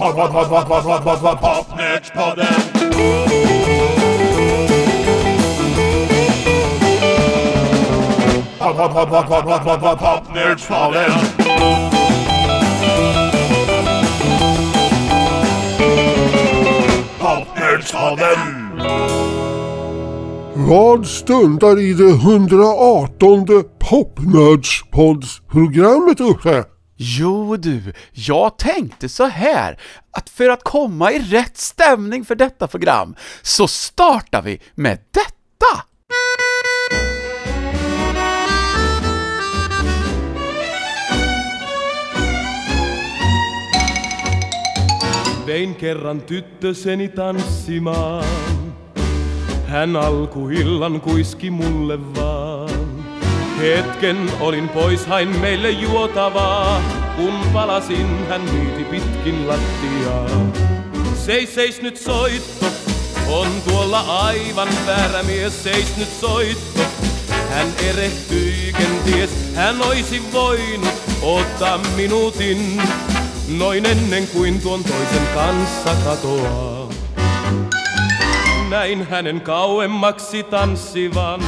Pod, pod, pod, pod, pod, pod, pod, pod, Popnördspodden. Pod, pod, pod, pod, pod, pod, pod, pod, Popnördspodden. Popnördspodden. Vad stundar i det 118 Popnördspoddsprogrammet Uffe? Jo du, jag tänkte så här att för att komma i rätt stämning för detta program så startar vi med detta! Vein kerran tyttöseni tanssimaan. Hän alkuillan kuiski mulle vaan. Hetken olin pois, hain meille juotavaa. Kun palasin, hän niiti pitkin lattiaa. Seis, seis nyt soitto, on tuolla aivan väärä mies. Seis nyt soitto, hän erehtyi kenties. Hän olisi voinut ottaa minuutin, noin ennen kuin tuon toisen kanssa katoaa. Näin hänen kauemmaksi tanssivan,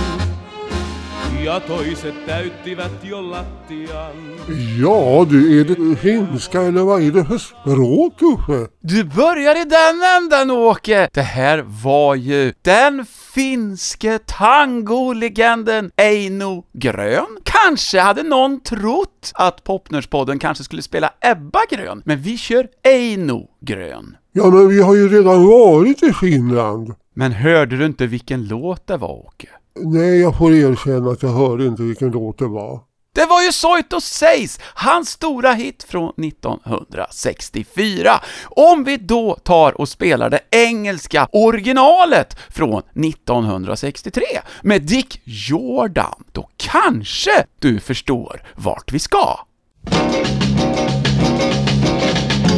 ja toiset täyttivät jo lattian. Ja du, är det finska eller vad är det för språk Uffe? Du börjar i den änden Åke! Det här var ju den finske tangolegenden Eino Grön. Kanske hade någon trott att Popnörspodden kanske skulle spela Ebba Grön, men vi kör Eino Grön. Ja men vi har ju redan varit i Finland. Men hörde du inte vilken låt det var, Åke? Nej, jag får erkänna att jag hörde inte vilken låt det var. Det var ju Soito Seis, hans stora hit från 1964. Om vi då tar och spelar det engelska originalet från 1963 med Dick Jordan, då kanske du förstår vart vi ska.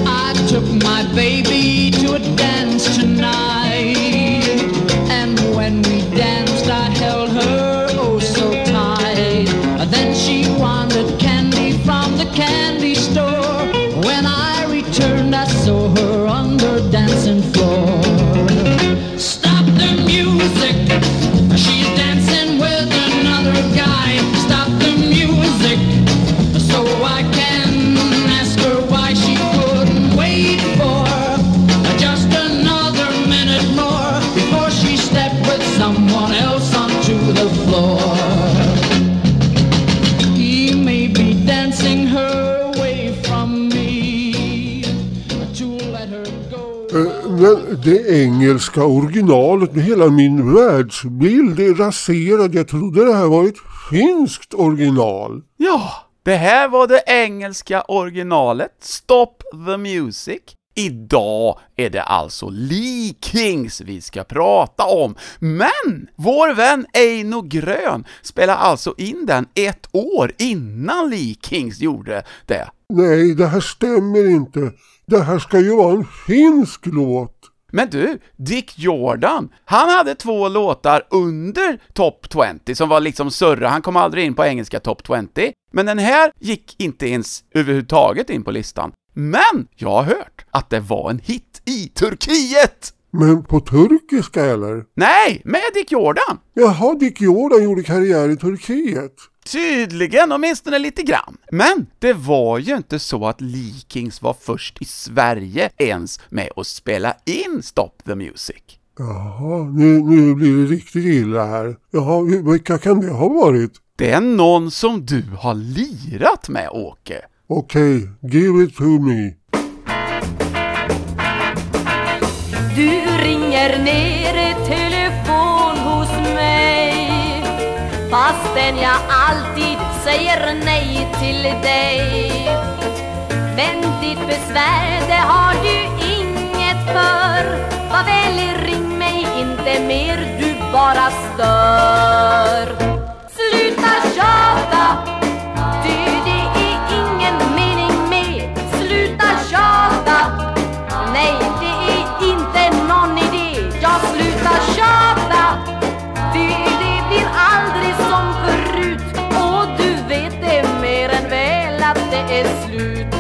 I took my baby to a dance det engelska originalet med hela min världsbild är raserad. Jag trodde det här var ett finskt original. Ja, det här var det engelska originalet, Stop the Music. Idag är det alltså Lee Kings vi ska prata om, men vår vän Eino Grön spelar alltså in den ett år innan Lee Kings gjorde det. Nej, det här stämmer inte. Det här ska ju vara en finsk låt. Men du, Dick Jordan, han hade två låtar under Top 20 som var liksom surra, han kom aldrig in på engelska Top 20, men den här gick inte ens överhuvudtaget in på listan. Men jag har hört att det var en hit i Turkiet! Men på turkiska eller? Nej, med Dick Jordan! Jaha, Dick Jordan gjorde karriär i Turkiet. Tydligen, åtminstone lite grann. Men det var ju inte så att Lee Kings var först i Sverige ens med att spela in Stop the Music. Jaha, nu, nu blir det riktigt illa här. Jaha, vilka kan det ha varit? Det är någon som du har lirat med, Åke. Okej, give it to me. Du ringer ner i Fastän jag alltid säger nej till dig. Men ditt besvär det har du inget för. Var vänlig ring mig inte mer, du bara stör. Sluta tjata, det är slut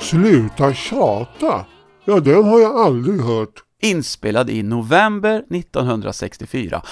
Sluta tjata? Ja, den har jag aldrig hört. Inspelad i november 1964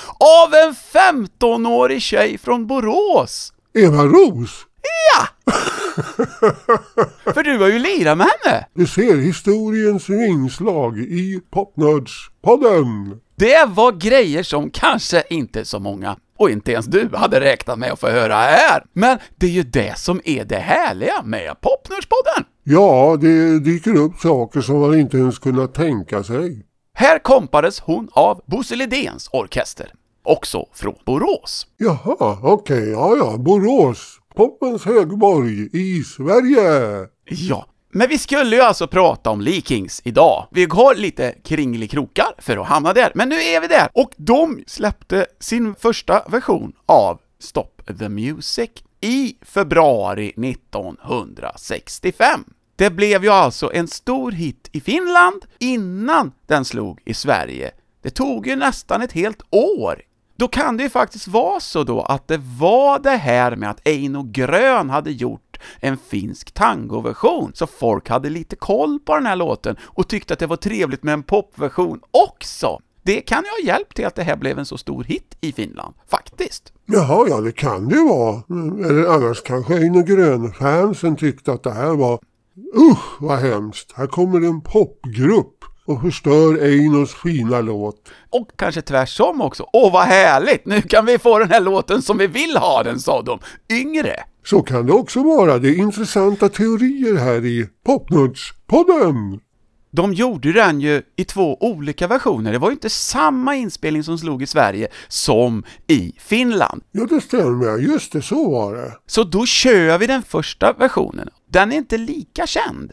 av en 15-årig tjej från Borås! Eva Ros? Ja! För du har ju lirat med henne. Du ser historiens vingslag i Popnörds-podden. Det var grejer som kanske inte så många, och inte ens du, hade räknat med att få höra här. Men det är ju det som är det härliga med Popnördspodden. Ja, det dyker upp saker som man inte ens kunnat tänka sig. Här kompades hon av Bosse Lidéns orkester, också från Borås. Jaha, okej, ja ja, Borås. Popens högborg i Sverige. Ja, men vi skulle ju alltså prata om Lee Kings idag. Vi har lite kringelikrokar för att hamna där, men nu är vi där! Och de släppte sin första version av Stop the Music i februari 1965. Det blev ju alltså en stor hit i Finland innan den slog i Sverige. Det tog ju nästan ett helt år då kan det ju faktiskt vara så då att det var det här med att Eino Grön hade gjort en finsk tangoversion, så folk hade lite koll på den här låten och tyckte att det var trevligt med en popversion också. Det kan ju ha hjälpt till att det här blev en så stor hit i Finland, faktiskt. Jaha, ja det kan det ju vara. Eller annars kanske Eino Grön-fansen tyckte att det här var Usch vad hemskt, här kommer en popgrupp och förstör Einos fina låt. Och kanske tvärsom också. Åh, vad härligt! Nu kan vi få den här låten som vi vill ha den, sa de yngre. Så kan det också vara. Det är intressanta teorier här i Popnördspodden. De gjorde den ju i två olika versioner. Det var ju inte samma inspelning som slog i Sverige som i Finland. Ja, det stämmer. Just det, så var det. Så då kör vi den första versionen. Den är inte lika känd.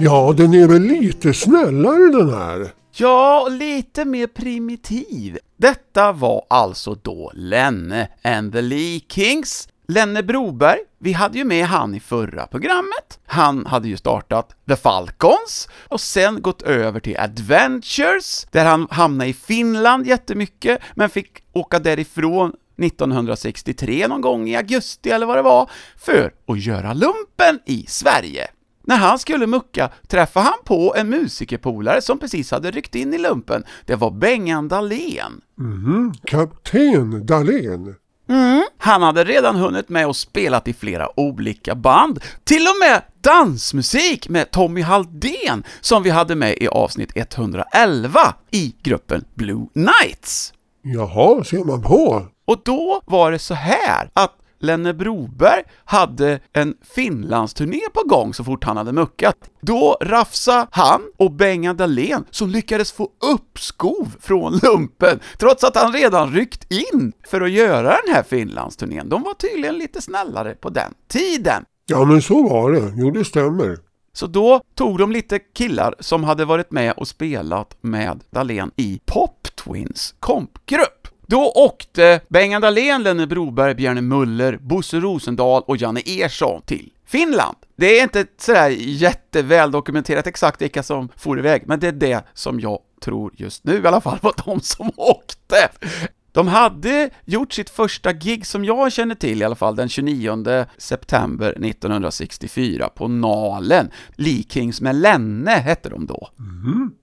Ja, den är väl lite snällare den här. Ja, och lite mer primitiv. Detta var alltså då Lenne and the Lee Kings. Lenne Broberg, vi hade ju med han i förra programmet. Han hade ju startat The Falcons och sen gått över till Adventures, där han hamnade i Finland jättemycket, men fick åka därifrån 1963 någon gång i augusti eller vad det var, för att göra lumpen i Sverige. När han skulle mucka träffade han på en musikerpolare som precis hade ryckt in i lumpen. Det var Bengan Dahlén. Mhm, Kapten Dahlén. Han hade redan hunnit med och spelat i flera olika band, till och med dansmusik med Tommy Halldén som vi hade med i avsnitt 111 i gruppen Blue Knights. Jaha, ser man på. Och då var det så här att Lenne Broberg hade en Finlandsturné på gång så fort han hade muckat. Då rafsa han och Bengan Dahlén som lyckades få uppskov från lumpen, trots att han redan ryckt in för att göra den här Finlandsturnén. De var tydligen lite snällare på den tiden. Ja, men så var det. Jo, det stämmer. Så då tog de lite killar som hade varit med och spelat med Dahlén i Pop Twins kompgrupp. Då åkte Bengan Dahlén, Lenne Broberg, Bjarne Muller, Bosse Rosendahl och Janne Ersson till Finland. Det är inte sådär jätteväl dokumenterat exakt vilka som for iväg, men det är det som jag tror just nu i alla fall var de som åkte. De hade gjort sitt första gig som jag känner till i alla fall den 29 september 1964 på Nalen. Lee Kings med Lenne hette de då.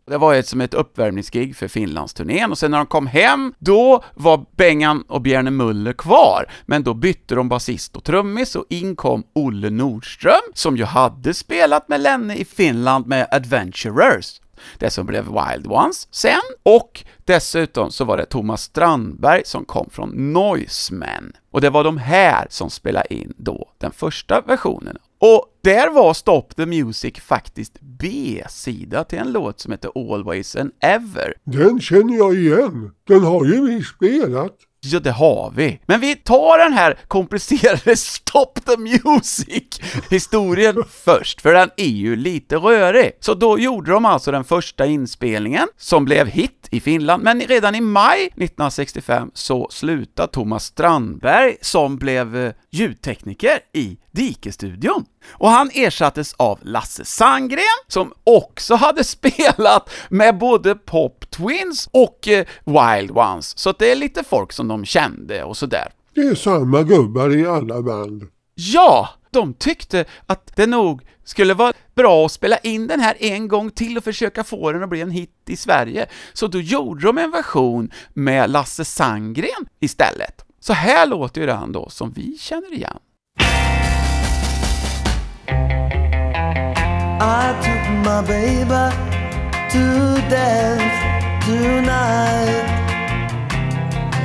Det var ett som ett uppvärmningsgig för Finlandsturnén och sen när de kom hem, då var Bengan och Björne Muller kvar, men då bytte de basist och trummis och in kom Olle Nordström, som ju hade spelat med Lenne i Finland med Adventurers det som blev Wild Ones sen, och dessutom så var det Thomas Strandberg som kom från Noisemen. Och det var de här som spelade in då den första versionen. Och där var Stop the Music faktiskt B-sida till en låt som heter Always and Ever. Den känner jag igen. Den har ju vi spelat. Ja, det har vi. Men vi tar den här komplicerade Stop the Music-historien först, för den är ju lite rörig. Så då gjorde de alltså den första inspelningen, som blev hit i Finland, men redan i maj 1965 så slutade Thomas Strandberg, som blev eh, ljudtekniker i Dikestudion. Och han ersattes av Lasse Sandgren, som också hade spelat med både Pop Twins och eh, Wild Ones, så det är lite folk som de kände och sådär. Det är samma gubbar i alla band. Ja! De tyckte att det nog skulle vara bra att spela in den här en gång till och försöka få den att bli en hit i Sverige. Så då gjorde de en version med Lasse Sandgren istället. Så här låter ju den då, som vi känner igen. I took my baby to dance tonight.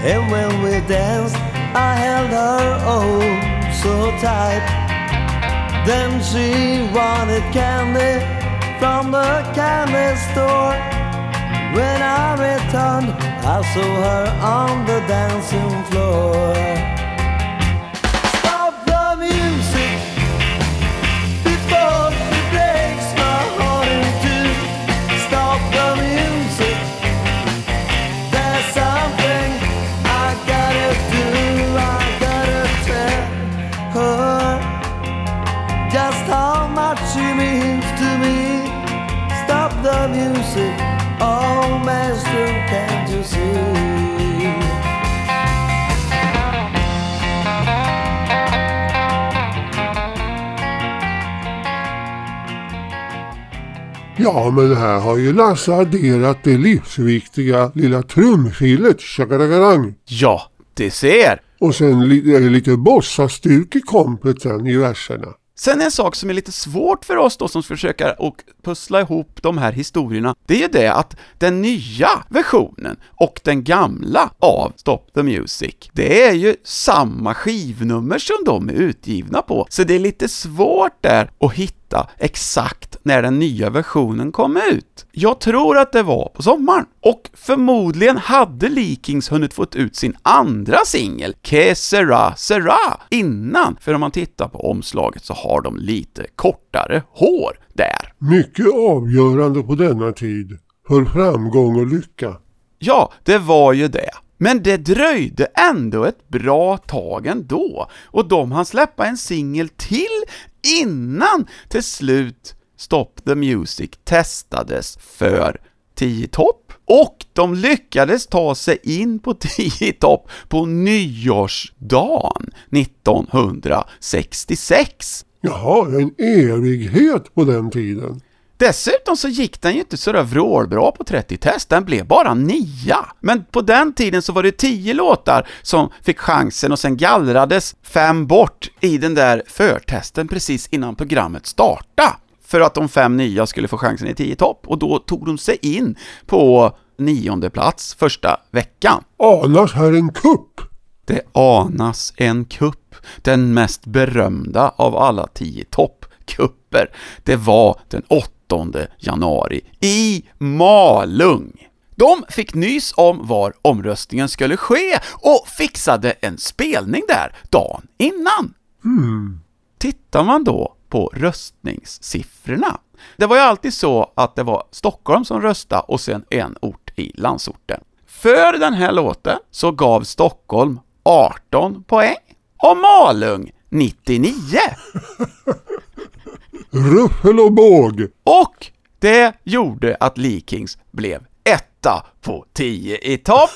And when we danced, I held her oh so tight. Then she wanted candy from the candy store. When I returned, I saw her on the dancing floor. The music. Oh, master, can't you see? Ja, men här har ju Lasse adderat det livsviktiga lilla trumfilet, tjackarackarang. Ja, det ser! Och sen li- är det lite bossastuk i kompeten i verserna. Sen en sak som är lite svårt för oss då som försöker och pussla ihop de här historierna, det är ju det att den nya versionen och den gamla av Stop the Music, det är ju samma skivnummer som de är utgivna på, så det är lite svårt där att hitta exakt när den nya versionen kom ut. Jag tror att det var på sommaren, och förmodligen hade Leakings hunnit fått ut sin andra singel, Que Sera Sera, innan, för om man tittar på omslaget så har de lite kortare hår där. Mycket avgörande på denna tid. För framgång och lycka. Ja, det var ju det. Men det dröjde ändå ett bra tag ändå, och de hann släppa en singel till innan till slut Stop the Music testades för 10 topp, och de lyckades ta sig in på 10 topp på nyårsdagen 1966. Jaha, en evighet på den tiden. Dessutom så gick den ju inte sådär vrålbra på 30-test, den blev bara nia. Men på den tiden så var det 10 låtar som fick chansen och sen gallrades fem bort i den där förtesten precis innan programmet startade. För att de fem nya skulle få chansen i 10 topp, och då tog de sig in på nionde plats första veckan. Anas här en kupp. Det anas en kupp, den mest berömda av alla 10 toppkupper. Det var den 8 januari i Malung. De fick nys om var omröstningen skulle ske och fixade en spelning där dagen innan. Tittar man då på röstningssiffrorna, det var ju alltid så att det var Stockholm som röstade och sen en ort i landsorten. För den här låten så gav Stockholm 18 poäng och Malung 99. Ruffel och båg. Och det gjorde att Leakings blev etta på 10 i topp.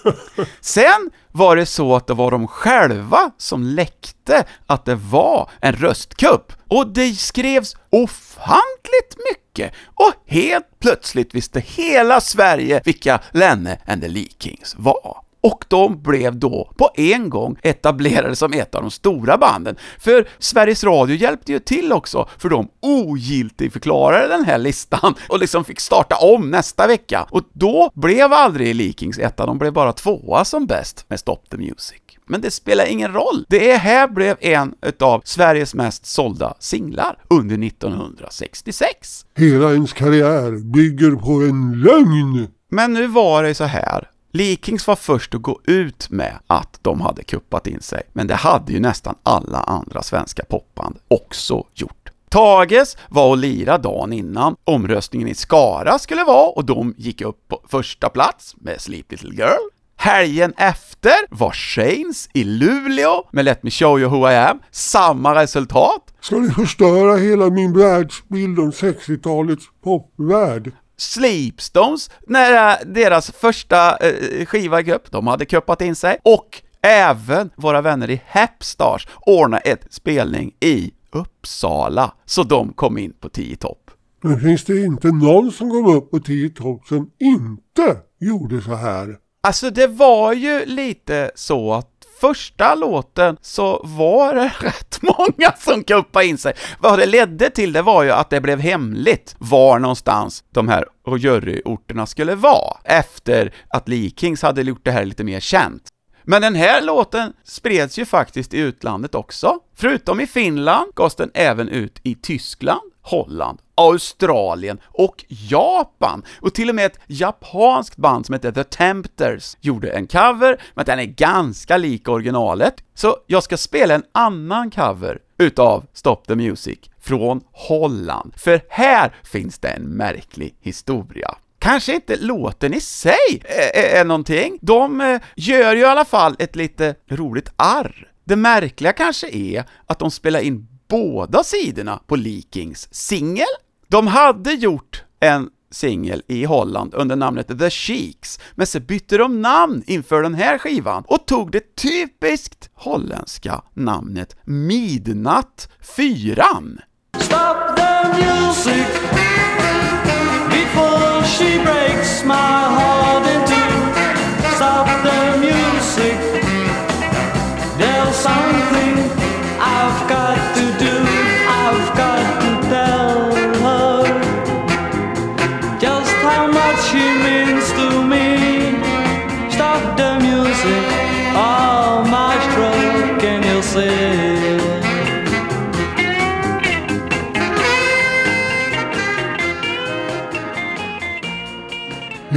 Sen var det så att det var de själva som läckte att det var en röstkupp. Och det skrevs ofantligt mycket. Och helt plötsligt visste hela Sverige vilka Lenne and the Leakings var. Och de blev då på en gång etablerade som ett av de stora banden. För Sveriges Radio hjälpte ju till också, för de ogiltigförklarade den här listan och liksom fick starta om nästa vecka. Och då blev aldrig Leakings etta, de blev bara tvåa som bäst med Stop the Music. Men det spelar ingen roll. Det här blev en utav Sveriges mest sålda singlar under 1966. Hela ens karriär bygger på en lögn. Men nu var det så här. Likings var först att gå ut med att de hade kuppat in sig, men det hade ju nästan alla andra svenska popband också gjort. Tages var och lira dagen innan omröstningen i Skara skulle vara och de gick upp på första plats med Sleep Little Girl. Helgen efter var Shanes i Luleå med Let Me Show You Who I Am, samma resultat. Ska ni förstöra hela min världsbild om 60-talets popvärld? Sleepstones, när äh, deras första eh, skiva gick upp, de hade kuppat in sig, och även våra vänner i Hepstars ordnade ett spelning i Uppsala, så de kom in på 10 topp. Men finns det inte någon som kom upp på 10 topp som inte gjorde så här? Alltså det var ju lite så att första låten så var det rätt många som kuppade in sig. Vad det ledde till det var ju att det blev hemligt var någonstans de här juryorterna skulle vara, efter att Lee Kings hade gjort det här lite mer känt. Men den här låten spreds ju faktiskt i utlandet också. Förutom i Finland gavs den även ut i Tyskland, Holland, Australien och Japan. Och till och med ett japanskt band som heter The Tempters gjorde en cover, men den är ganska lik originalet. Så jag ska spela en annan cover utav Stop the Music från Holland, för här finns det en märklig historia. Kanske inte låten i sig är, är någonting. De eh, gör ju i alla fall ett lite roligt arr. Det märkliga kanske är att de spelar in båda sidorna på Leakings singel. De hade gjort en singel i Holland under namnet The Cheeks, men så bytte de namn inför den här skivan och tog det typiskt holländska namnet Midnatt 4. Stop the music she breaks my heart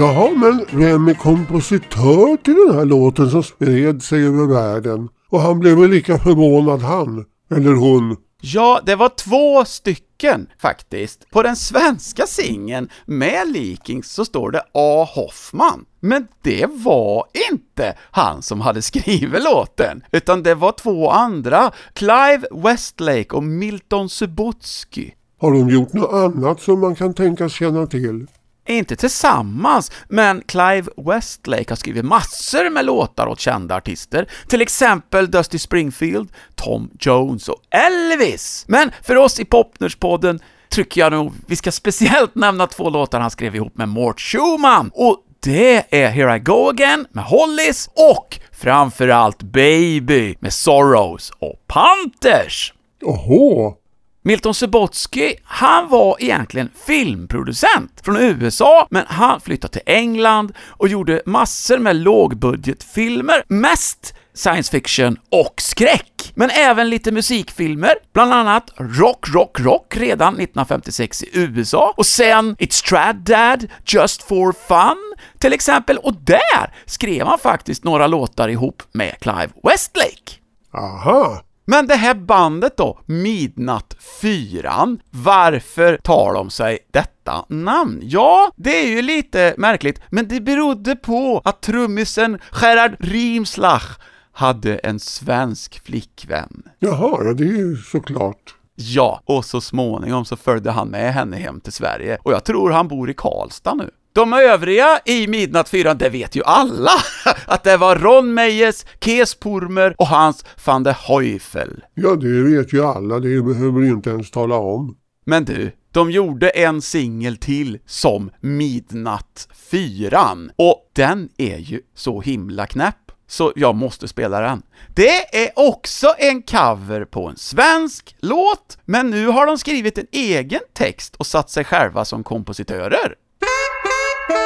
Jaha, men vem är kompositör till den här låten som spred sig över världen? Och han blev väl lika förvånad han, eller hon. Ja, det var två stycken faktiskt. På den svenska singeln med Leakings så står det A. Hoffman. Men det var inte han som hade skrivit låten, utan det var två andra, Clive Westlake och Milton Subotsky. Har de gjort något annat som man kan tänkas känna till? Inte tillsammans, men Clive Westlake har skrivit massor med låtar åt kända artister, till exempel Dusty Springfield, Tom Jones och Elvis. Men för oss i Popnerspodden tycker jag nog vi ska speciellt nämna två låtar han skrev ihop med Mort Schumann, och det är Here I Go Again med Hollies och framförallt Baby med Sorrows och Panthers. Åhå, Milton Subotsky, han var egentligen filmproducent från USA, men han flyttade till England och gjorde massor med lågbudgetfilmer, mest science fiction och skräck, men även lite musikfilmer, bland annat Rock, Rock, Rock redan 1956 i USA, och sen It's Trad Dad, Just for Fun, till exempel, och där skrev han faktiskt några låtar ihop med Clive Westlake. aha. Men det här bandet då, Midnatt 4, varför tar de sig detta namn? Ja, det är ju lite märkligt, men det berodde på att trummisen Gerhard Riemslach hade en svensk flickvän. Jaha, ja, det är ju såklart. Ja, och så småningom så följde han med henne hem till Sverige, och jag tror han bor i Karlstad nu. De övriga i Midnattfyran, det vet ju alla, att det var Ron Meyers, Kees Purmer och Hans van der Heufel. Ja, det vet ju alla, det behöver du inte ens tala om. Men du, De gjorde en singel till som Midnatt-fyran, och den är ju så himla knäpp så jag måste spela den. Det är också en cover på en svensk låt, men nu har de skrivit en egen text och satt sig själva som kompositörer.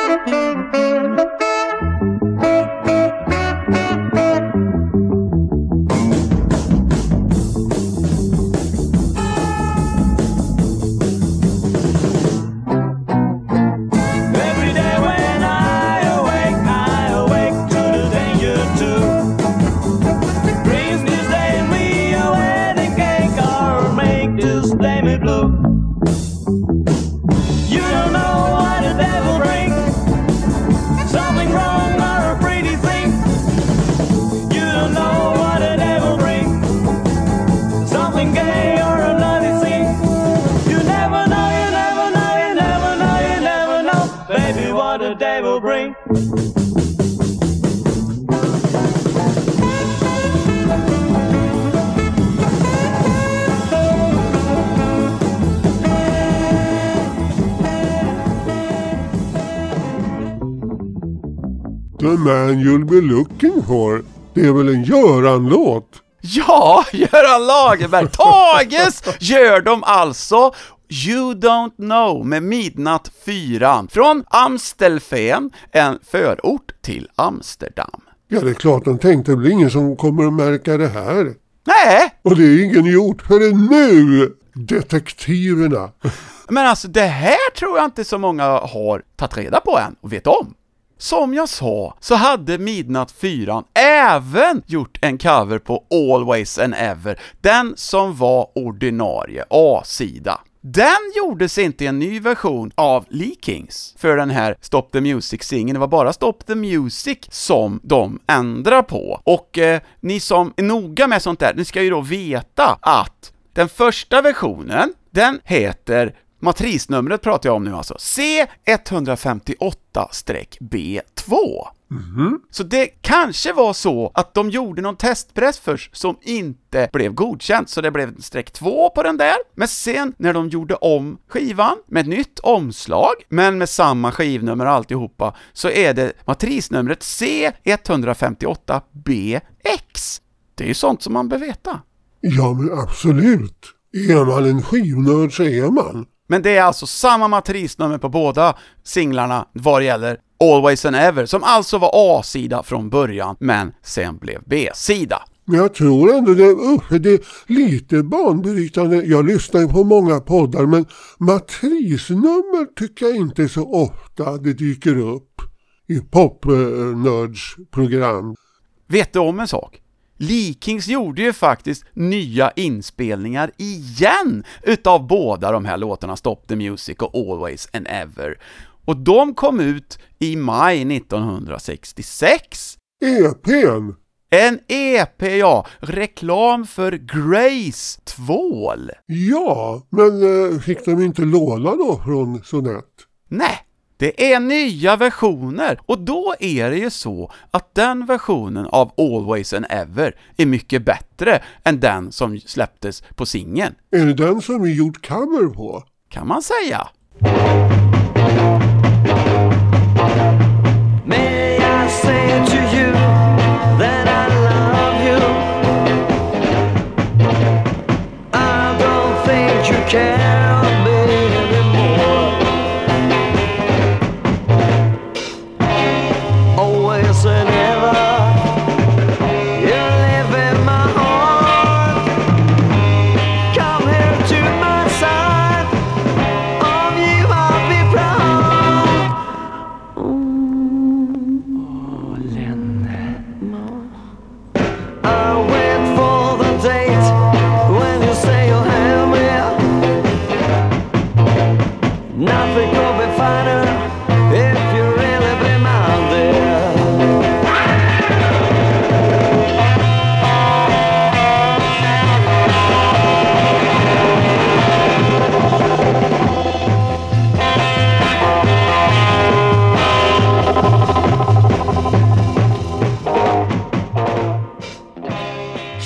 Every Man you'll be looking for. Det är väl en Göran-låt? Ja, Göran Lagerberg! Tages gör de alltså You Don't Know med Midnatt 4 från Amstelveen, en förort till Amsterdam. Ja, det är klart de tänkte det blir ingen som kommer att märka det här. Nej, Och det är ingen gjort förrän nu! Detektiverna. men alltså det här tror jag inte så många har tagit reda på än och vet om. Som jag sa, så hade Midnatt 4 även gjort en cover på Always and Ever, den som var ordinarie A-sida. Den gjordes inte i en ny version av Lee Kings för den här Stop the Music-singeln, det var bara Stop the Music som de ändrade på. Och eh, ni som är noga med sånt där, ni ska ju då veta att den första versionen, den heter Matrisnumret pratar jag om nu alltså. C158-B2. Så det kanske var så att de gjorde någon testpress först som inte blev godkänt, så det blev streck 2 på den där. Men sen när de gjorde om skivan med ett nytt omslag, men med samma skivnummer och alltihopa, så är det matrisnumret C158BX. Det är ju sånt som man behöver veta. Ja, men absolut. Är man en skivnörd så är man. Men det är alltså samma matrisnummer på båda singlarna vad det gäller Always and Ever, som alltså var A-sida från början, men sen blev B-sida. Men jag tror ändå det, uh, det är lite banbrytande. Jag lyssnar ju på många poddar men matrisnummer tycker jag inte så ofta det dyker upp i popnördsprogram. Vet du om en sak? Leakings gjorde ju faktiskt nya inspelningar igen utav båda de här låtarna, Stop the Music och Always and Ever. Och de kom ut i maj 1966. EPn! En EP, ja. Reklam för Grace tvål. Ja, men eh, fick de inte låna då från Sonett? Nej, det är nya versioner och då är det ju så att den versionen av Always and Ever är mycket bättre än den som släpptes på singeln, Är det den som vi gjort cover på? kan man säga.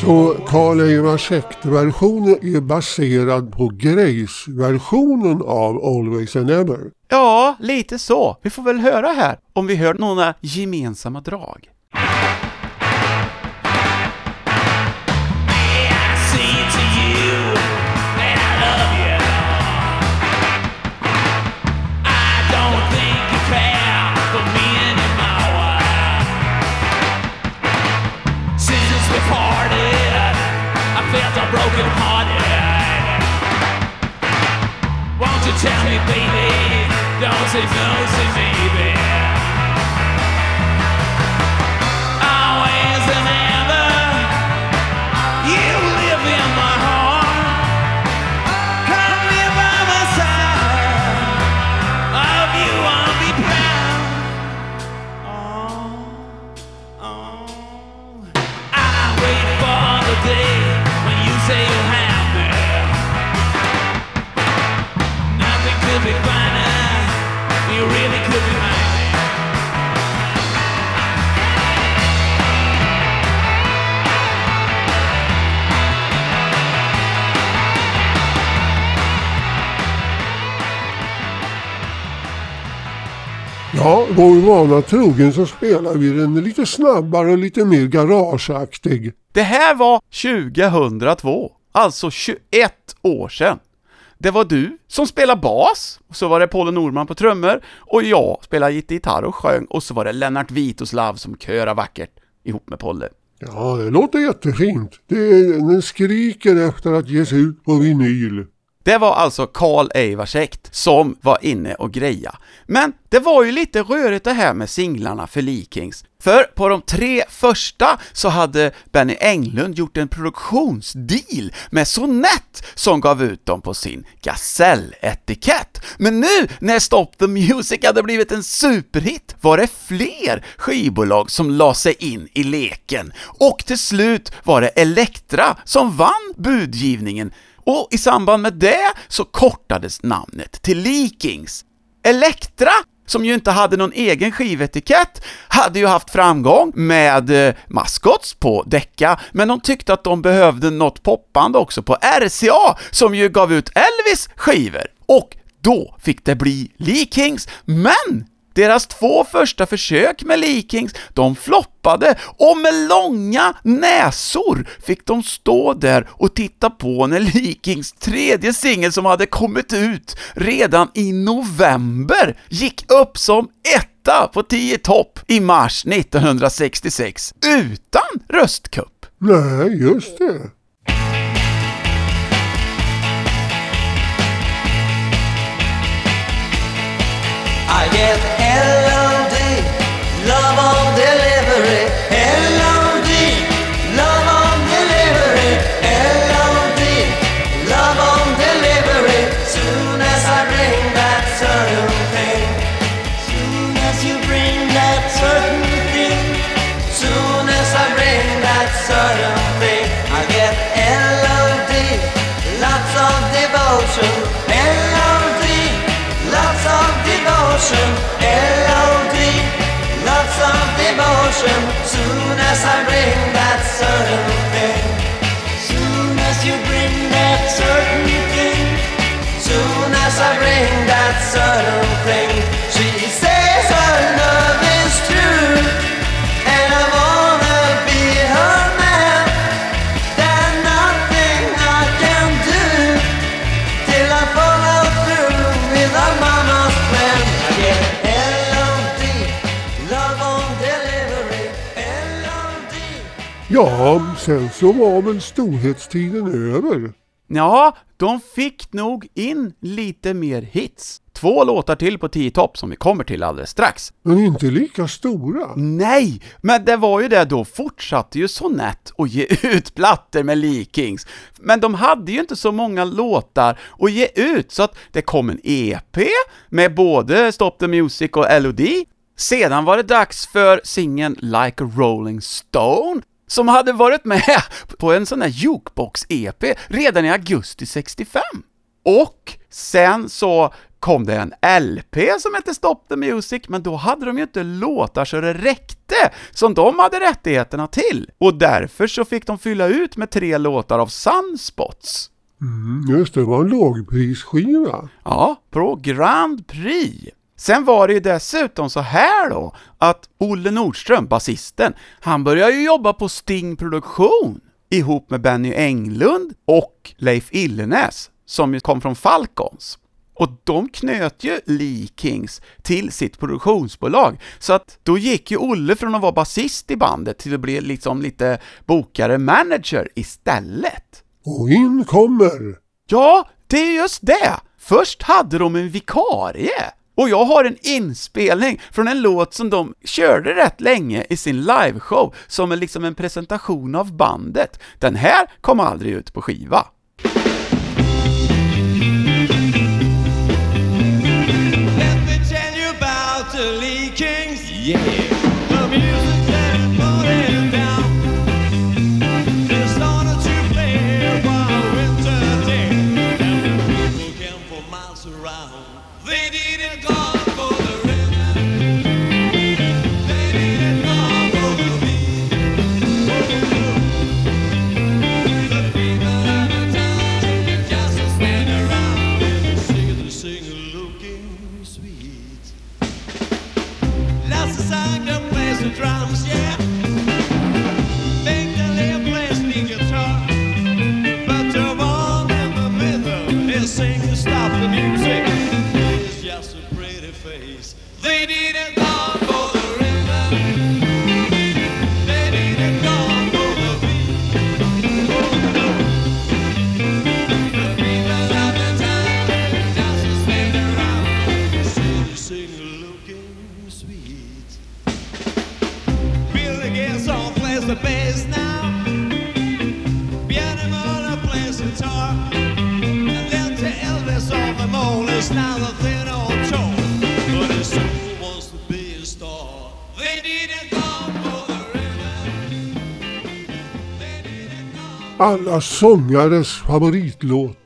Så Karl Einar versionen är baserad på Grace-versionen av Always and Ever. Ja, lite så. Vi får väl höra här om vi hör några gemensamma drag. Tell me, baby, don't say no, say maybe. Ja, vår vana trogen så spelar vi den lite snabbare och lite mer garageaktig. Det här var 2002, alltså 21 år sedan. Det var du som spelade bas, och så var det Paul Norman på trummor, och jag spelade gitarr och sjöng, och så var det Lennart Vitoslav som körade vackert ihop med Polle. Ja, det låter jättefint. Det är, den skriker efter att ges ut på vinyl. Det var alltså Karl Eivarsekt som var inne och greja. Men det var ju lite rörigt det här med singlarna för Likings. För på de tre första så hade Benny Englund gjort en produktionsdeal med Sonett som gav ut dem på sin Gasell-etikett. Men nu när Stop the Music hade blivit en superhit var det fler skivbolag som la sig in i leken. Och till slut var det Elektra som vann budgivningen och i samband med det så kortades namnet till Leakings. Elektra, som ju inte hade någon egen skivetikett, hade ju haft framgång med eh, Maskots på Decca, men de tyckte att de behövde något popband också på RCA, som ju gav ut Elvis skivor. Och då fick det bli Leakings, men deras två första försök med Leakings, de floppade och med långa näsor fick de stå där och titta på när Leakings tredje singel som hade kommit ut redan i november gick upp som etta på 10 topp i mars 1966 utan röstkupp. Nej, just det. I get LOD, Ja, sen så var väl storhetstiden över. Ja, de fick nog in lite mer hits. Två låtar till på 10 topp som vi kommer till alldeles strax. Men inte lika stora. Nej, men det var ju det då fortsatte ju Sonett att ge ut plattor med Leakings. Men de hade ju inte så många låtar att ge ut, så att det kom en EP med både Stop the Music och LOD. Sedan var det dags för singeln Like a Rolling Stone, som hade varit med på en sån här Jukebox-EP redan i augusti 65. Och sen så kom det en LP som hette Stop the Music, men då hade de ju inte låtar så det räckte, som de hade rättigheterna till. Och därför så fick de fylla ut med tre låtar av Sunspots. Mm, just det, det var en lågprisskiva. Ja, på Grand Prix. Sen var det ju dessutom så här då, att Olle Nordström, basisten, han började ju jobba på Sting Produktion ihop med Benny Englund och Leif Illenäs, som ju kom från Falcons. Och de knöt ju Lee Kings till sitt produktionsbolag, så att då gick ju Olle från att vara basist i bandet till att bli liksom lite bokare, manager istället. Och in kommer... Ja, det är just det! Först hade de en vikarie. Och jag har en inspelning från en låt som de körde rätt länge i sin liveshow, som är liksom en presentation av bandet. Den här kom aldrig ut på skiva. Mole is now the thin old toe. But his soul wants to be a star. They didn't come for the rhythm. They didn't come Alla sångares favoritlåt.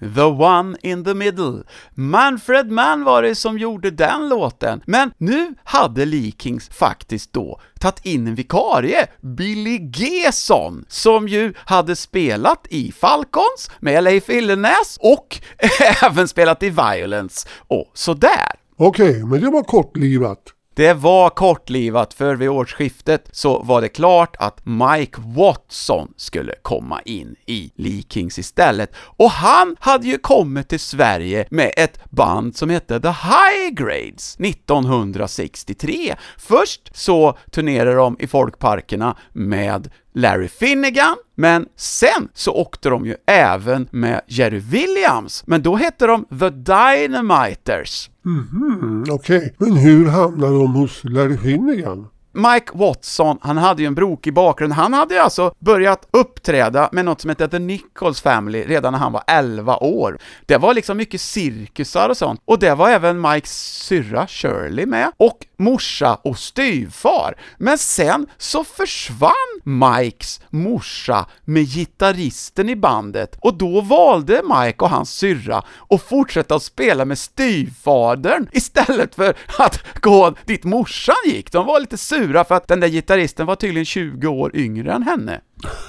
The One in the Middle. Manfred Mann var det som gjorde den låten, men nu hade Lee Kings faktiskt då tagit in en vikarie, Billy Gesson, som ju hade spelat i Falcons med Leif Illenäs och även spelat i Violence och sådär. Okej, men det var kortlivat. Det var kortlivat för vid årsskiftet så var det klart att Mike Watson skulle komma in i Lee Kings istället. Och han hade ju kommit till Sverige med ett band som hette The High Grades 1963. Först så turnerade de i folkparkerna med Larry Finnegan, men sen så åkte de ju även med Jerry Williams, men då hette de The Dynamiters. Mm, Okej, men hur hamnade de hos Larry Finnegan? Mike Watson, han hade ju en brokig bakgrund. Han hade ju alltså börjat uppträda med något som hette The Nichols Family redan när han var 11 år. Det var liksom mycket cirkusar och sånt. Och det var även Mikes syrra Shirley med, och morsa och styvfar. Men sen så försvann Mikes morsa med gitarristen i bandet, och då valde Mike och hans syrra att fortsätta att spela med styvfadern istället för att gå dit morsan gick. De var lite sura för att den där gitarristen var tydligen 20 år yngre än henne.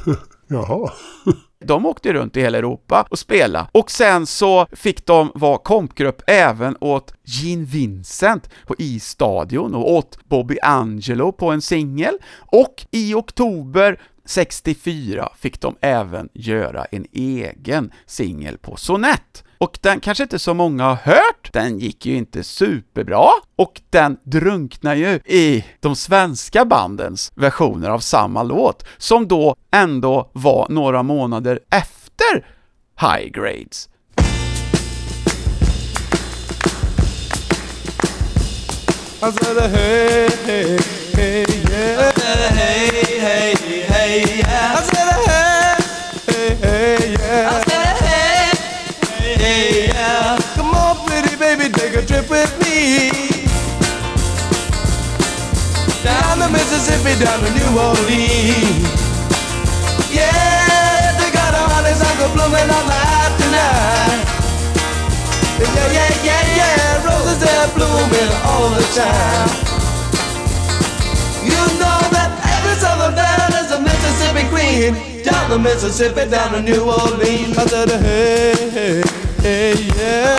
Jaha. De åkte runt i hela Europa och spela och sen så fick de vara kompgrupp även åt Gene Vincent på E-stadion och åt Bobby Angelo på en singel och i oktober 64 fick de även göra en egen singel på Sonett. Och den kanske inte så många har hört, den gick ju inte superbra, och den drunknar ju i de svenska bandens versioner av samma låt, som då ändå var några månader efter High Grades. I said, hey, hey, hey, yeah. I said, hey, hey, hey, yeah. With me. Down the Mississippi, down to New Orleans. Yeah, they got a honeysuckle blooming on life tonight. Yeah, yeah, yeah, yeah, roses they're blooming all the time. You know that every southern band is a Mississippi queen. Down the Mississippi, down to New Orleans. I said, hey, hey, hey, yeah.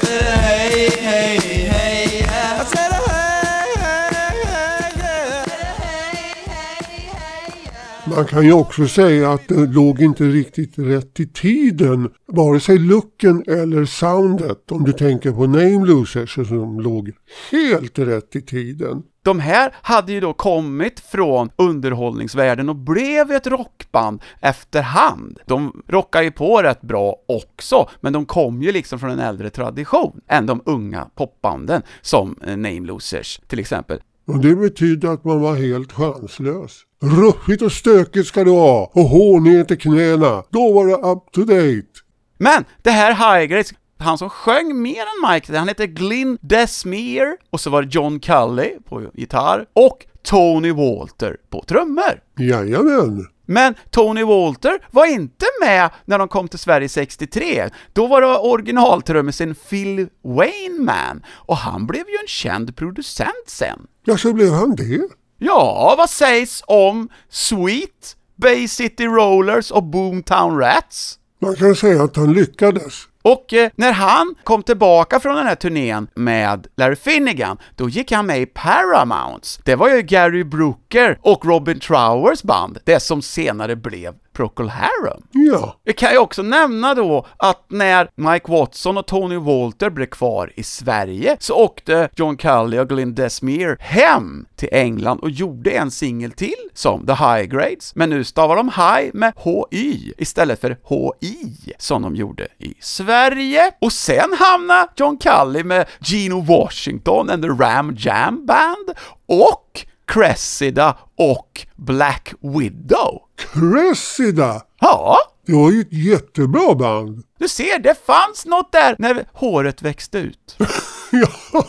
Man kan ju också säga att det låg inte riktigt rätt i tiden. Vare sig looken eller soundet. Om du tänker på Name Losers som låg helt rätt i tiden. De här hade ju då kommit från underhållningsvärlden och blev ett rockband efterhand. De rockar ju på rätt bra också, men de kom ju liksom från en äldre tradition än de unga popbanden som eh, Name Losers till exempel. Och det betydde att man var helt chanslös. Ruffigt och stökigt ska det vara och hård till knäna. Då var det up to date. Men det här Highgrades, han som sjöng mer än Mike, han heter Glyn Desmere, och så var det John Cully på gitarr, och Tony Walter på trummor. Jajamän. Men Tony Walter var inte med när de kom till Sverige 63. Då var det originaltrummisen Phil Wayneman, och han blev ju en känd producent sen. Ja, så blev han det. Ja, vad sägs om Sweet, Bay City Rollers och Boomtown Rats? Man kan säga att han lyckades. Och eh, när han kom tillbaka från den här turnén med Larry Finnegan, då gick han med i Paramounts. Det var ju Gary Brooker och Robin Trowers band, det som senare blev Procol Harum. Ja, Vi kan ju också nämna då att när Mike Watson och Tony Walter blev kvar i Sverige så åkte John Cully och Glyn Desmere hem till England och gjorde en singel till som The High Grades, men nu stavar de High med HY istället för HI som de gjorde i Sverige. Och sen hamnade John Cully med Gino Washington and the Ram Jam Band och Cressida och Black Widow. Cressida. Ja, Det var ju ett jättebra band. Du ser, det fanns något där när håret växte ut. Ja,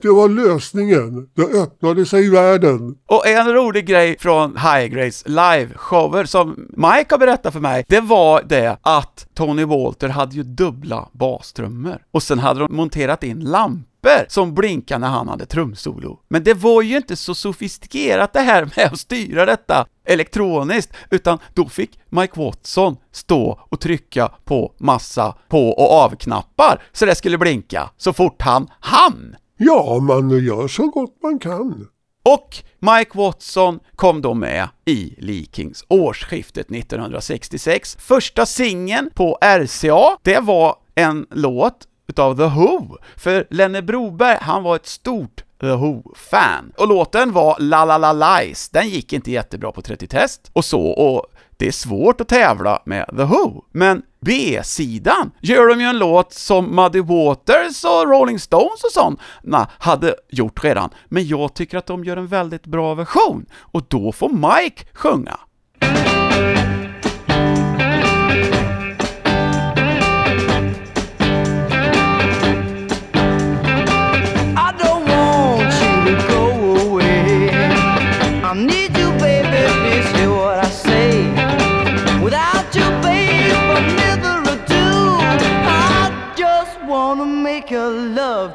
det var lösningen. Det öppnade sig i världen. Och en rolig grej från High Grace live-shower som Mike har berättat för mig, det var det att Tony Walter hade ju dubbla bastrummor. Och sen hade de monterat in lampor som blinkade när han hade trumsolo. Men det var ju inte så sofistikerat det här med att styra detta elektroniskt, utan då fick Mike Watson stå och trycka på massa på och avknappar så det skulle blinka så fort han hann. Ja, man gör så gott man kan. Och Mike Watson kom då med i Lee Kings årsskiftet 1966. Första singeln på RCA, det var en låt utav The Who, för Lenne Broberg, han var ett stort The Who-fan. Och låten var La La La Lies, den gick inte jättebra på 30-test och så, och det är svårt att tävla med The Who. Men B-sidan gör de ju en låt som Muddy Waters och Rolling Stones och sådana hade gjort redan, men jag tycker att de gör en väldigt bra version, och då får Mike sjunga.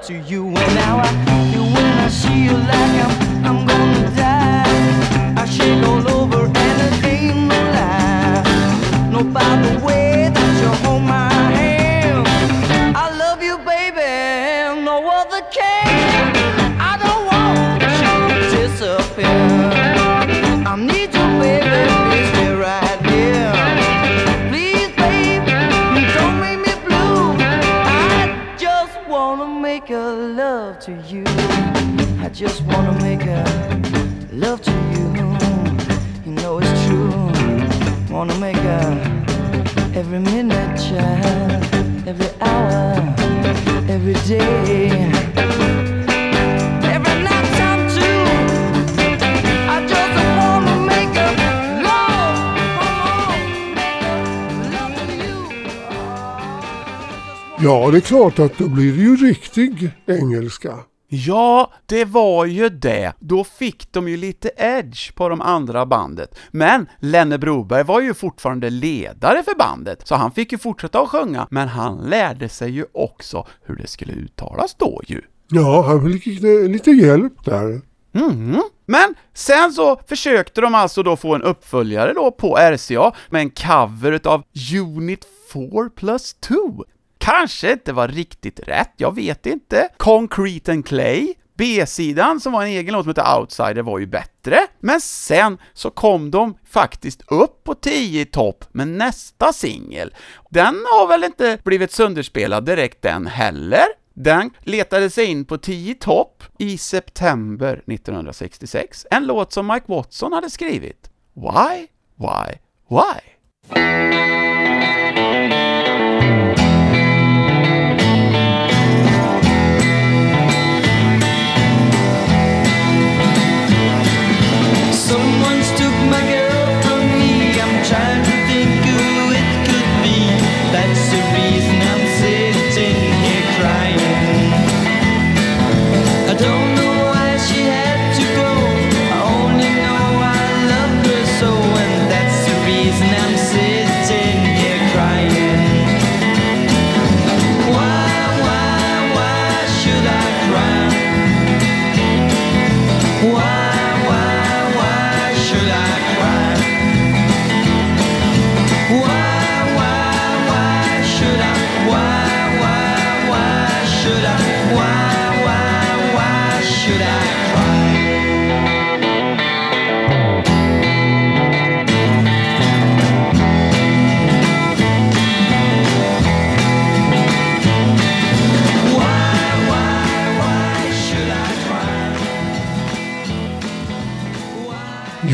To you. And now I feel when I see you like I'm, I'm gonna die. I shake all over and ain't no lie. No, by the way just wanna make a love to you. You know it's true. Wanna make a every minute, child, every hour, every day, Ja, det är klart att då blir det ju riktig engelska. Ja, det var ju det. Då fick de ju lite edge på de andra bandet. Men Lenne Broberg var ju fortfarande ledare för bandet, så han fick ju fortsätta att sjunga, men han lärde sig ju också hur det skulle uttalas då ju. Ja, han fick lite, hjälp där. Mhm. Men sen så försökte de alltså då få en uppföljare då på RCA med en cover utav Unit 4 plus 2. Kanske inte var riktigt rätt, jag vet inte. Concrete and Clay, B-sidan som var en egen låt som hette Outsider var ju bättre, men sen så kom de faktiskt upp på 10 i topp med nästa singel. Den har väl inte blivit sönderspelad direkt den heller, den letade sig in på 10 topp i september 1966, en låt som Mike Watson hade skrivit. Why, why, why?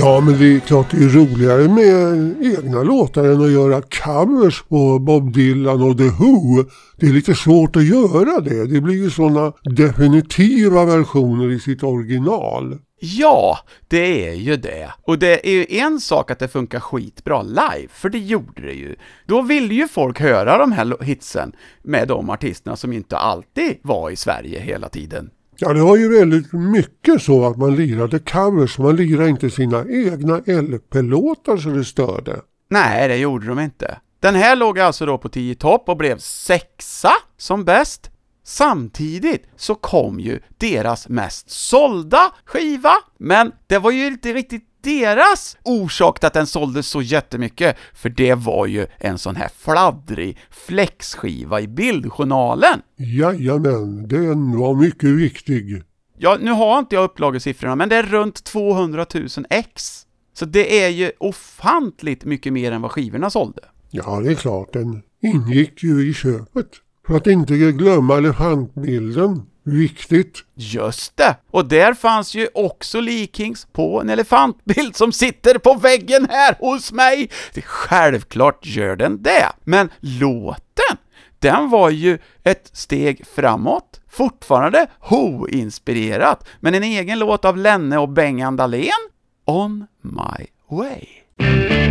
Ja, men det är klart det är roligare med egna låtar än att göra covers på Bob Dylan och The Who. Det är lite svårt att göra det. Det blir ju sådana definitiva versioner i sitt original. Ja, det är ju det. Och det är ju en sak att det funkar skitbra live, för det gjorde det ju. Då ville ju folk höra de här hitsen med de artisterna som inte alltid var i Sverige hela tiden. Ja, det var ju väldigt mycket så att man lirade covers. Man lirade inte sina egna LP-låtar så det störde. Nej, det gjorde de inte. Den här låg alltså då på 10 topp och blev sexa som bäst. Samtidigt så kom ju deras mest sålda skiva, men det var ju inte riktigt deras orsak till att den såldes så jättemycket, för det var ju en sån här fladdrig flexskiva i bildjournalen. Jajamän, den var mycket viktig. Ja, nu har inte jag upplagesiffrorna, men det är runt 200 000 ex. Så det är ju ofantligt mycket mer än vad skivorna sålde. Ja, det är klart, den ingick ju i köpet. För att inte glömma elefantbilden. Viktigt. Just det! Och där fanns ju också Lee Kings på en elefantbild som sitter på väggen här hos mig! Det självklart gör den det! Men låten, den var ju ett steg framåt. Fortfarande Ho-inspirerat, men en egen låt av Lenne och Bengan Dahlén, On My Way.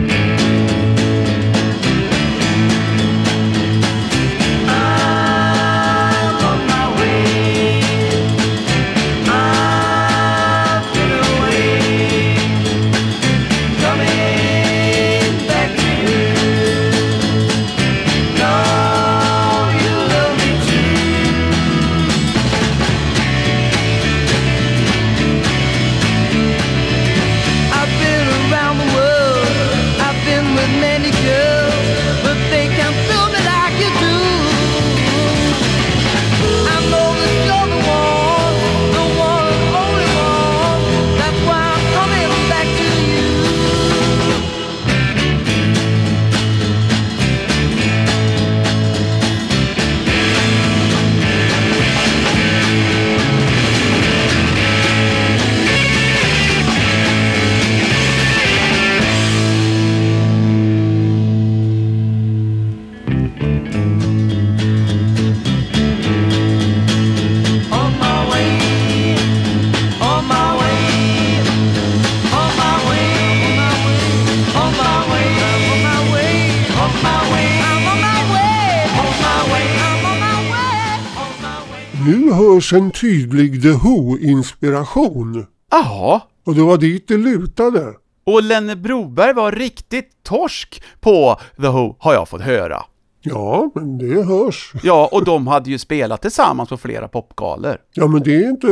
Hörs en tydlig The Who-inspiration. Jaha, Och det var dit det lutade. och Lenne Broberg var riktigt torsk på The Who, har jag fått höra. Ja, men det hörs. Ja, och de hade ju spelat tillsammans på flera popgalor. Ja, men det är inte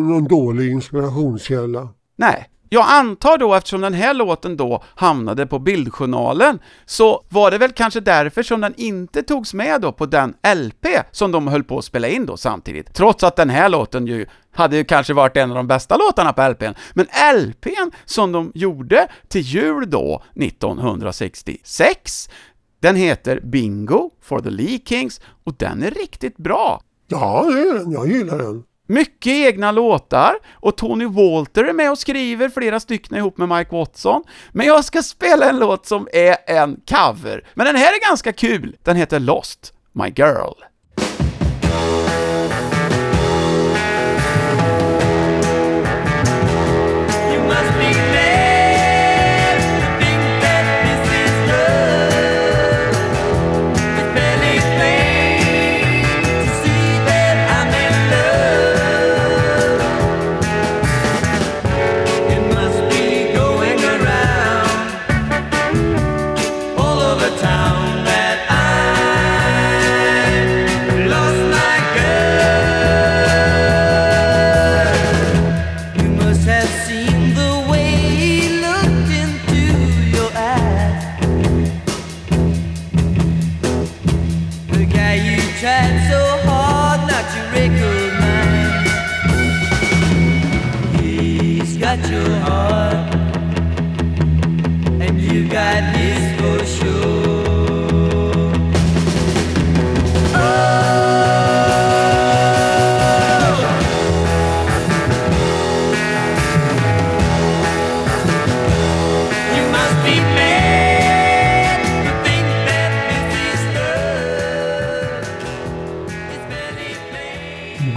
någon dålig inspirationskälla. Nej. Jag antar då eftersom den här låten då hamnade på bildjournalen så var det väl kanske därför som den inte togs med då på den LP som de höll på att spela in då samtidigt. Trots att den här låten ju hade ju kanske varit en av de bästa låtarna på LPn. Men LPn som de gjorde till jul då, 1966, den heter Bingo for the Lee Kings och den är riktigt bra. Ja, det är den. Jag gillar den. Mycket egna låtar och Tony Walter är med och skriver flera stycken ihop med Mike Watson. Men jag ska spela en låt som är en cover. Men den här är ganska kul. Den heter Lost, My Girl.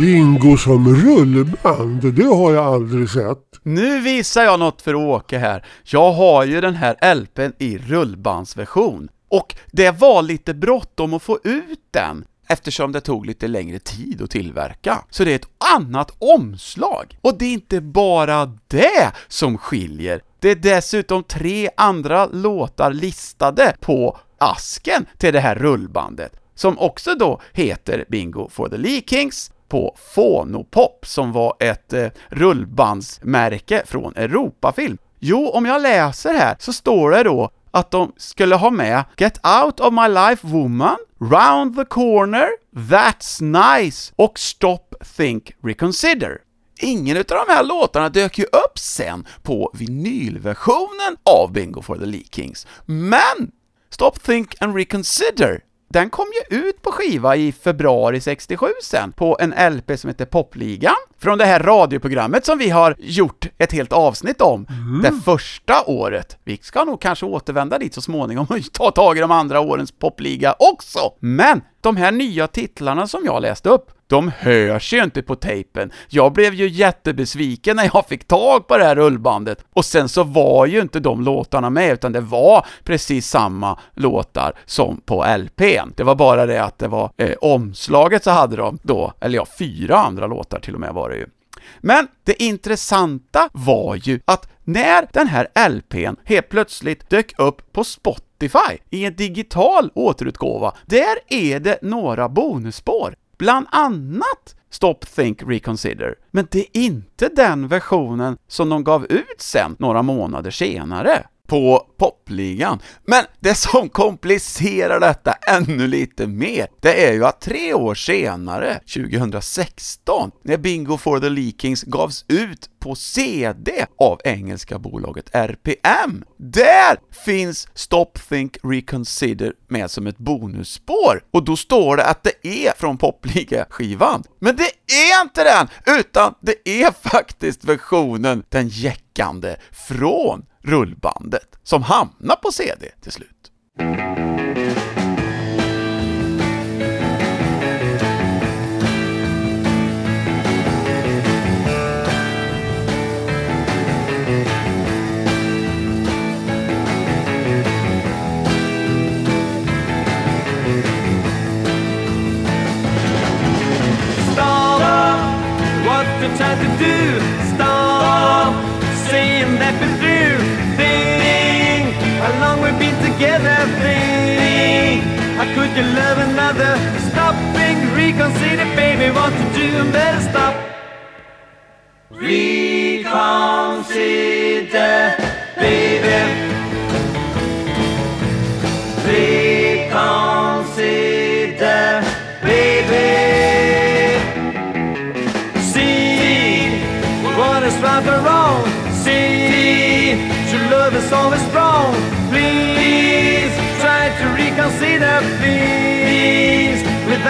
Ringo Bingo som rullband, det har jag aldrig sett. Nu visar jag något för Åke här. Jag har ju den här LPn i rullbandsversion. Och det var lite bråttom att få ut den eftersom det tog lite längre tid att tillverka. Så det är ett annat omslag. Och det är inte bara det som skiljer. Det är dessutom tre andra låtar listade på asken till det här rullbandet, som också då heter Bingo for the Lee Kings på Fonopop, som var ett eh, rullbandsmärke från Europafilm. Jo, om jag läser här så står det då att de skulle ha med Get Out of My Life Woman, Round the Corner, That's Nice och Stop, Think, Reconsider. Ingen av de här låtarna dök ju upp sen på vinylversionen av Bingo for the Lee Kings, men Stop, Think and Reconsider den kom ju ut på skiva i februari 67 sen, på en LP som heter Popligan, från det här radioprogrammet som vi har gjort ett helt avsnitt om, det första året. Vi ska nog kanske återvända dit så småningom och ta tag i de andra årens popliga också. Men de här nya titlarna som jag läste upp, de hörs ju inte på tejpen. Jag blev ju jättebesviken när jag fick tag på det här rullbandet. Och sen så var ju inte de låtarna med, utan det var precis samma låtar som på LPn. Det var bara det att det var eh, omslaget så hade de då, eller ja, fyra andra låtar till och med var det ju. Men det intressanta var ju att när den här LPn helt plötsligt dök upp på Spotify i en digital återutgåva, där är det några bonusspår. Bland annat Stop, Think, Reconsider. Men det är inte den versionen som de gav ut sen, några månader senare på popligan. Men det som komplicerar detta ännu lite mer, det är ju att tre år senare, 2016, när Bingo for the Leakings” gavs ut på CD av engelska bolaget RPM, där finns Stop, Think, Reconsider med som ett bonusspår. Och då står det att det är från popliga-skivan. Men det är inte den, utan det är faktiskt versionen, den jäckande, från rullbandet som hamnar på CD till slut. What to do. Stop saying that we're through. Think how long we've been together. Think how could you love another? Stop being reconsider, baby. What to do? Better stop. Reconsider,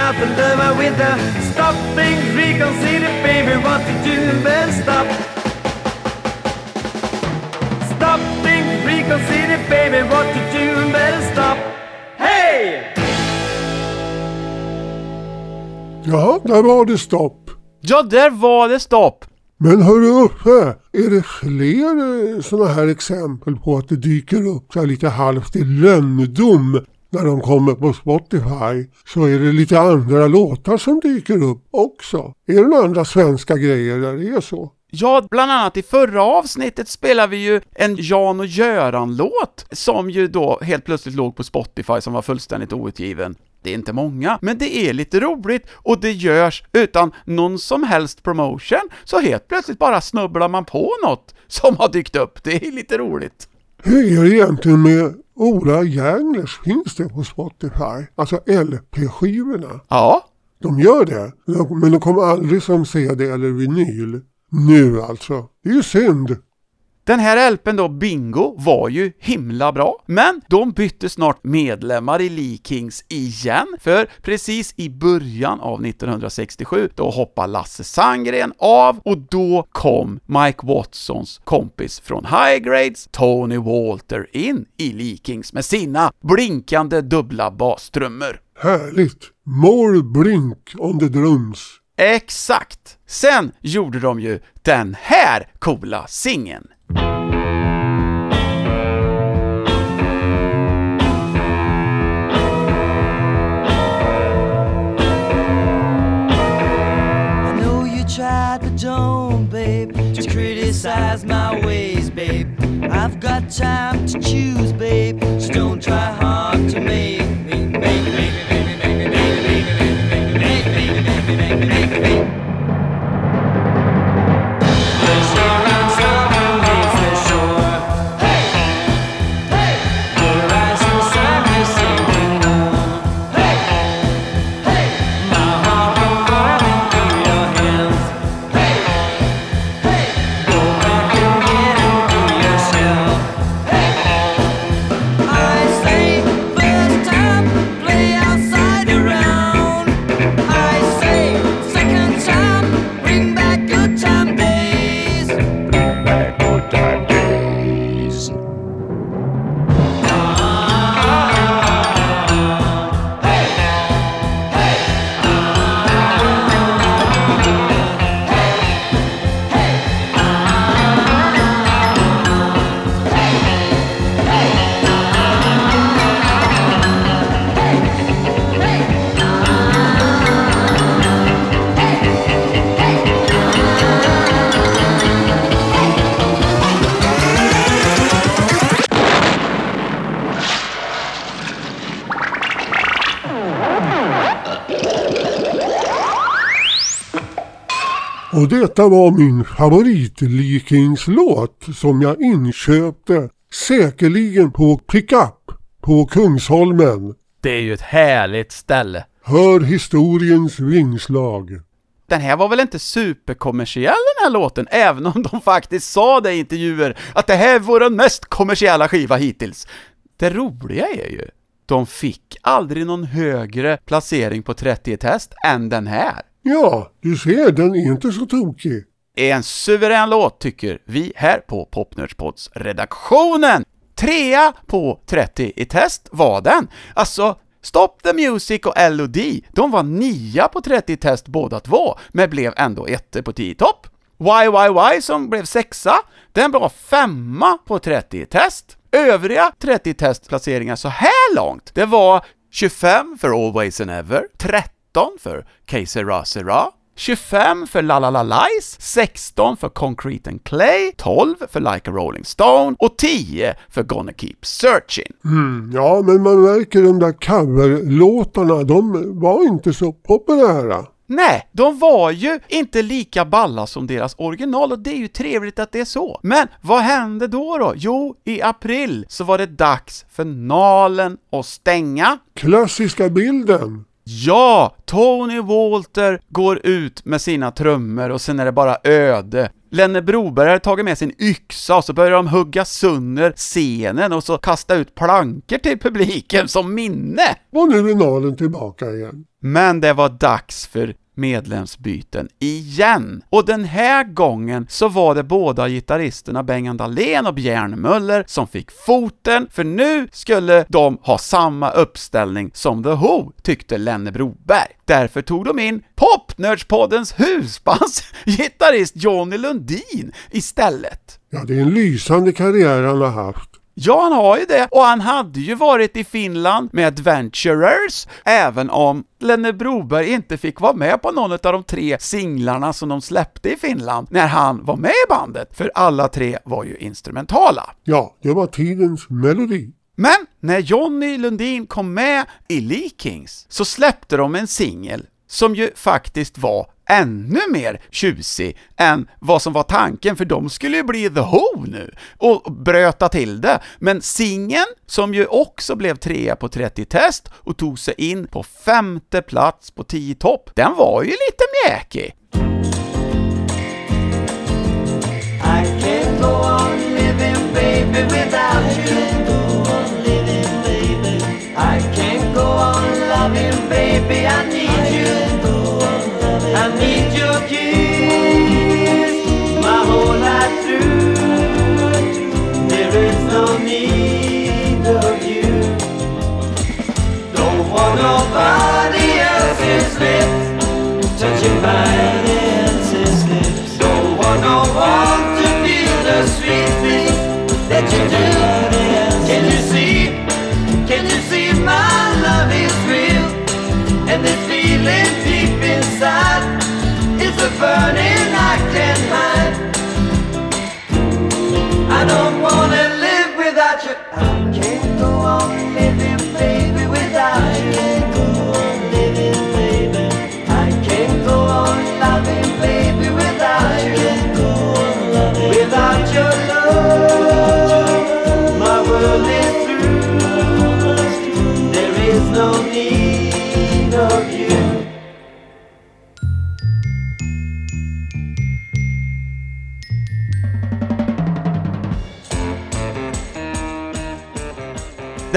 Love I with the stop things, reconsider, baby. What to do, better stop. Stop things, reconsider, baby. What to do, better stop. Hey! Ja, där var det stopp. Ja, där var det stopp! Men hörru Uffe, är det fler sådana här exempel på att det dyker upp så här lite halvt i lönndom när de kommer på Spotify så är det lite andra låtar som dyker upp också. Är det några andra svenska grejer där det är så? Ja, bland annat i förra avsnittet spelade vi ju en Jan och Göran-låt, som ju då helt plötsligt låg på Spotify som var fullständigt outgiven. Det är inte många, men det är lite roligt och det görs utan någon som helst promotion, så helt plötsligt bara snubblar man på något som har dykt upp. Det är lite roligt. Hur är det egentligen med Ola Järners? Finns det på Spotify? Alltså LP-skivorna? Ja, De gör det, men de kommer aldrig som CD eller vinyl. Nu alltså. Det är ju synd. Den här LPn då, Bingo, var ju himla bra, men de bytte snart medlemmar i Lee Kings igen, för precis i början av 1967, då hoppade Lasse Sandgren av och då kom Mike Watsons kompis från High Grades, Tony Walter, in i Lee Kings med sina blinkande dubbla bastrummor. Härligt. More blink on the drums. Exakt! Sen gjorde de ju den här coola singeln. just criticize my ways, babe. I've got time to choose. Och detta var min favoritlikingslåt som jag inköpte säkerligen på pickup på Kungsholmen. Det är ju ett härligt ställe. Hör historiens vingslag. Den här var väl inte superkommersiell den här låten, även om de faktiskt sa det i intervjuer att det här är vår mest kommersiella skiva hittills. Det roliga är ju, de fick aldrig någon högre placering på 30 test än den här. Ja, du ser, den är inte så tokig. Är en suverän låt tycker vi här på Popnördspods redaktionen. Trea på 30 i test var den. Alltså, Stop the Music och LOD, de var nia på 30 i test båda två, men blev ändå ette på 10 topp. YYY som blev sexa, den var femma på 30 i test. Övriga 30 testplaceringar så här långt, det var 25 för Always and Ever, 13 för Que Sera Sera, 25 för La La La Lies, 16 för Concrete and Clay, 12 för Like a Rolling Stone och 10 för Gonna Keep Searching. Ja, men man märker de där coverlåtarna, de var inte så populära. Nej, de var ju inte lika balla som deras original och det är ju trevligt att det är så. Men vad hände då då? Jo, i april så var det dags för Nalen att stänga. Klassiska bilden. Ja, Tony Walter går ut med sina trummor och sen är det bara öde. Lenne Broberg har tagit med sin yxa och så börjar de hugga sönder scenen och så kasta ut plankor till publiken som minne. Och nu är Nalen tillbaka igen. Men det var dags för medlemsbyten igen. Och den här gången så var det båda gitarristerna Bengan Dahlén och Björn Möller som fick foten, för nu skulle de ha samma uppställning som The Who, tyckte Lenne Broberg. Därför tog de in Popnördspoddens husbandsgitarrist Johnny Lundin istället. Ja, det är en lysande karriär han har haft. Ja, han har ju det, och han hade ju varit i Finland med Adventurers, även om Lenne Broberg inte fick vara med på någon av de tre singlarna som de släppte i Finland när han var med i bandet, för alla tre var ju instrumentala. Ja, det var tidens melodi. Men när Johnny Lundin kom med i Leakings så släppte de en singel som ju faktiskt var ännu mer tjusig än vad som var tanken, för de skulle ju bli The Who nu och bröta till det. Men singeln, som ju också blev trea på 30-test och tog sig in på femte plats på 10 topp, den var ju lite mjäkig. I can't go on loving, baby. I need nobody else's lips lit. Touching mine.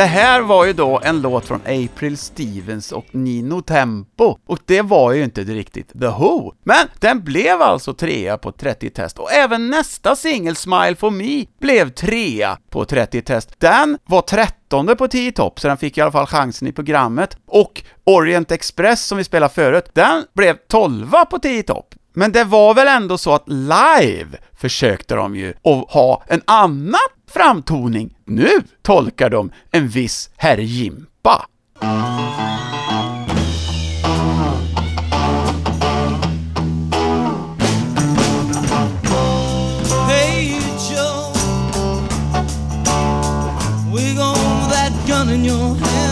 Det här var ju då en låt från April Stevens och Nino Tempo, och det var ju inte riktigt The Who. Men den blev alltså trea på 30-test, och även nästa singel, Smile For Me, blev trea på 30-test. Den var 13 på 10 topp, så den fick i alla fall chansen i programmet. Och Orient Express, som vi spelade förut, den blev 12 på 10 topp. Men det var väl ändå så att live försökte de ju att ha en annan framtoning. Nu tolkar de en viss herr Jimpa. In your hand.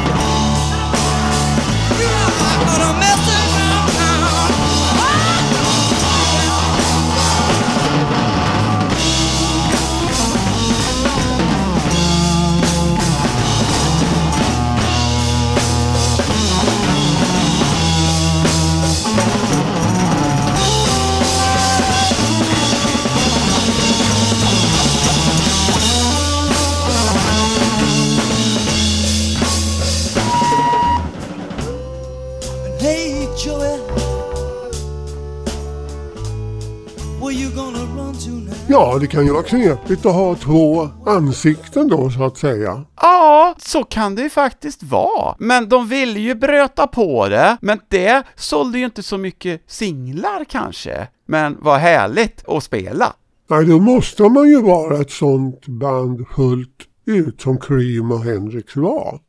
Ja, det kan ju vara knepigt att ha två ansikten då så att säga. Ja, så kan det ju faktiskt vara. Men de ville ju bröta på det, men det sålde ju inte så mycket singlar kanske. Men vad härligt att spela. Nej, då måste man ju vara ett sånt band fullt ut som Cream och Hendrix var.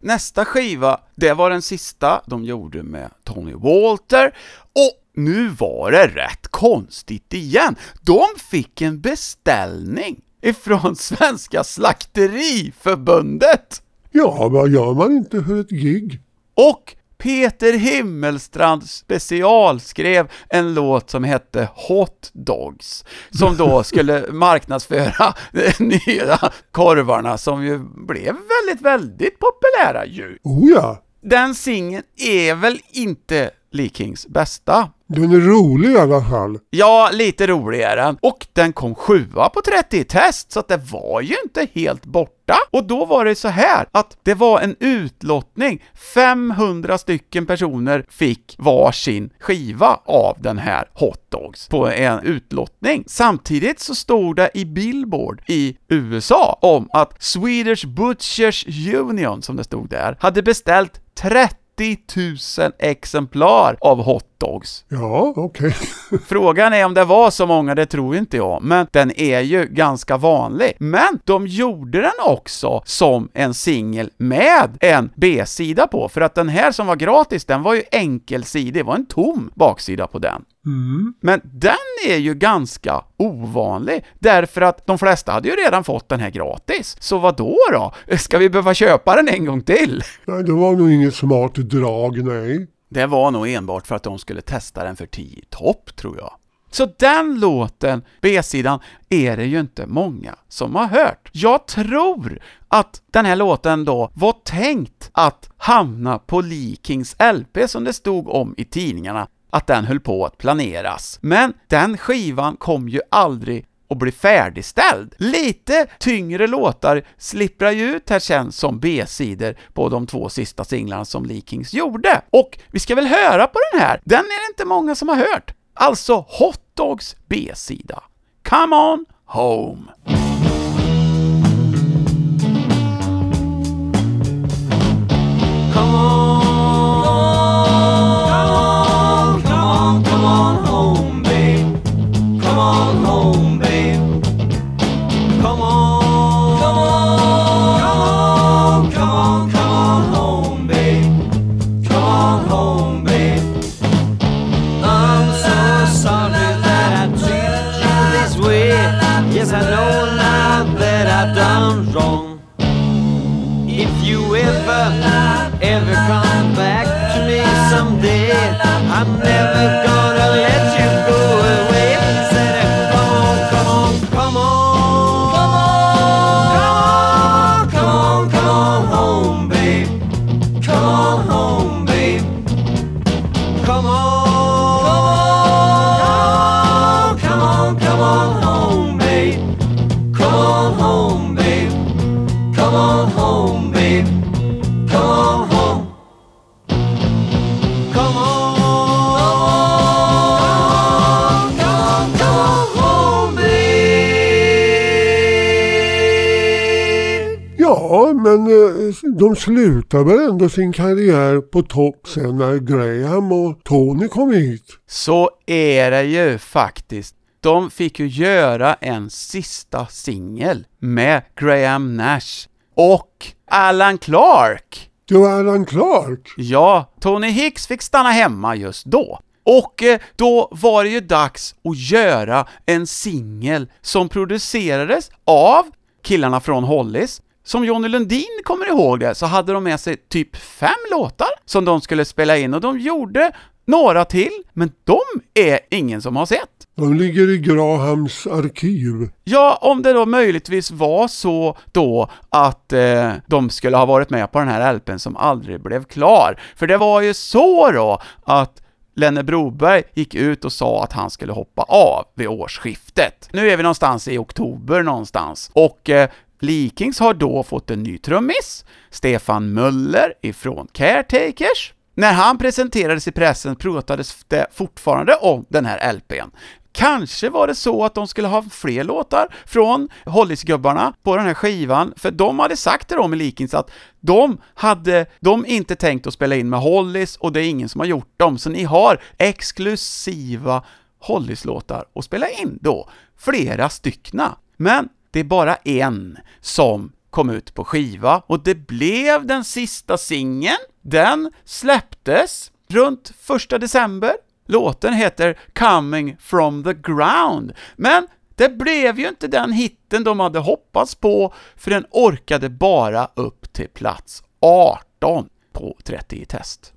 Nästa skiva, det var den sista de gjorde med Tony Walter, och nu var det rätt konstigt igen. De fick en beställning ifrån Svenska Slakteriförbundet! Ja, vad gör man inte för ett gig? Och Peter Himmelstrand specialskrev en låt som hette Hot Dogs, som då skulle marknadsföra de nya korvarna som ju blev väldigt, väldigt populära ju. Oh ja, Den singeln är väl inte Lee Kings bästa? Den är rolig i alla fall. Ja, lite roligare. Och den kom sjua på 30 test, så att det var ju inte helt borta. Och då var det så här att det var en utlottning. 500 stycken personer fick varsin skiva av den här Hot Dogs på en utlottning. Samtidigt så stod det i Billboard i USA om att Swedish Butchers Union, som det stod där, hade beställt 30 000 exemplar av Hot Dogs. Ja, okej. Frågan är om det var så många, det tror inte jag, men den är ju ganska vanlig. Men de gjorde den också som en singel med en B-sida på, för att den här som var gratis, den var ju enkelsidig, det var en tom baksida på den. Men den är ju ganska ovanlig, därför att de flesta hade ju redan fått den här gratis. Så vad då då? Ska vi behöva köpa den en gång till? Nej, det var nog inget smart drag, nej. Det var nog enbart för att de skulle testa den för 10 topp, tror jag. Så den låten, B-sidan, är det ju inte många som har hört. Jag tror att den här låten då var tänkt att hamna på Lee Kings LP som det stod om i tidningarna, att den höll på att planeras. Men den skivan kom ju aldrig och bli färdigställd. Lite tyngre låtar slipprar ju ut här sen som B-sidor på de två sista singlarna som Leakings gjorde. Och vi ska väl höra på den här, den är det inte många som har hört. Alltså Hot Dogs B-sida. Come on home! Men eh, de slutar väl ändå sin karriär på topp sen när Graham och Tony kom hit. Så är det ju faktiskt. De fick ju göra en sista singel med Graham Nash och Alan Clark. Det var Alan Clark. Ja, Tony Hicks fick stanna hemma just då. Och eh, då var det ju dags att göra en singel som producerades av killarna från Hollis. Som Johnny Lundin kommer ihåg det, så hade de med sig typ fem låtar som de skulle spela in och de gjorde några till, men de är ingen som har sett. De ligger i Grahams arkiv. Ja, om det då möjligtvis var så då att eh, de skulle ha varit med på den här LPn som aldrig blev klar. För det var ju så då att Lenne Broberg gick ut och sa att han skulle hoppa av vid årsskiftet. Nu är vi någonstans i oktober någonstans, och eh, Likings har då fått en ny trummis, Stefan Möller ifrån Caretakers, När han presenterades i pressen pratades det fortfarande om den här LPn. Kanske var det så att de skulle ha fler låtar från Hollisgubbarna på den här skivan, för de hade sagt till dem i Likings att de hade de inte tänkt att spela in med Hollis och det är ingen som har gjort dem, så ni har exklusiva Hollis-låtar att spela in då, flera styckna. Men det är bara en som kom ut på skiva och det blev den sista singeln. Den släpptes runt 1 december. Låten heter Coming from the ground, men det blev ju inte den hitten de hade hoppats på, för den orkade bara upp till plats 18 på 30 i test.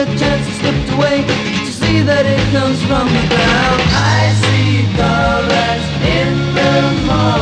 The chance has slipped away to see that it comes from the ground. I see colors in the morning,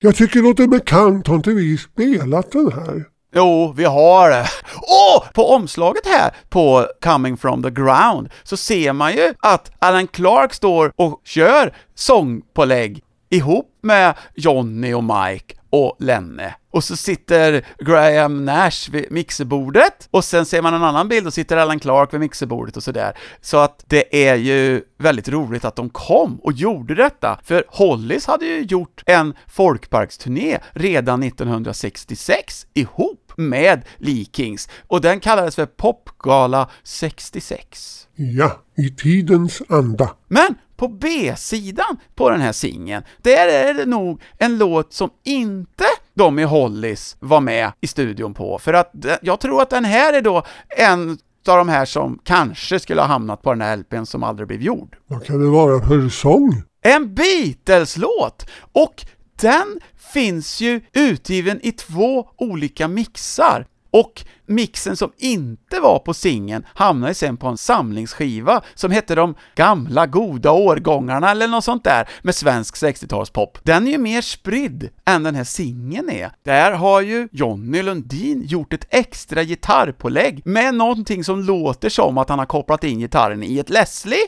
Jag tycker det låter bekant, har inte vi spelat den här? Jo, vi har det. Åh! på omslaget här på Coming from the ground så ser man ju att Alan Clark står och kör sångpålägg ihop med Johnny och Mike och Lenne. Och så sitter Graham Nash vid mixerbordet, och sen ser man en annan bild och sitter Alan Clark vid mixerbordet och sådär. Så att det är ju väldigt roligt att de kom och gjorde detta, för Hollis hade ju gjort en folkparksturné redan 1966 ihop med Lee Kings, och den kallades för Popgala 66. Ja, i tidens anda. Men på B-sidan på den här singeln, där är det nog en låt som inte de i Hollis var med i studion på, för att de- jag tror att den här är då en av de här som kanske skulle ha hamnat på den här LPn som aldrig blev gjord. Vad kan det vara för sång? En Beatles-låt! Och den finns ju utgiven i två olika mixar. Och mixen som inte var på singeln hamnade sen på en samlingsskiva som hette De gamla goda årgångarna eller något sånt där med svensk 60-talspop. Den är ju mer spridd än den här singeln är. Där har ju Jonny Lundin gjort ett extra gitarrpålägg med någonting som låter som att han har kopplat in gitarren i ett Leslie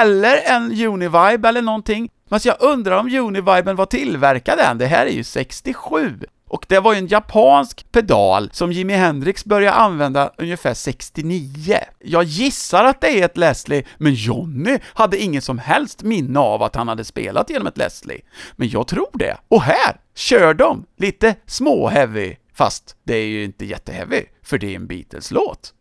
eller en Univibe eller någonting. Fast jag undrar om Univiben var tillverkad än, det här är ju 67. Och det var ju en japansk pedal som Jimi Hendrix började använda ungefär 69. Jag gissar att det är ett Leslie, men Johnny hade inget som helst minne av att han hade spelat genom ett Leslie. Men jag tror det. Och här kör de lite små-heavy, fast det är ju inte jätteheavy, för det är en Beatles-låt.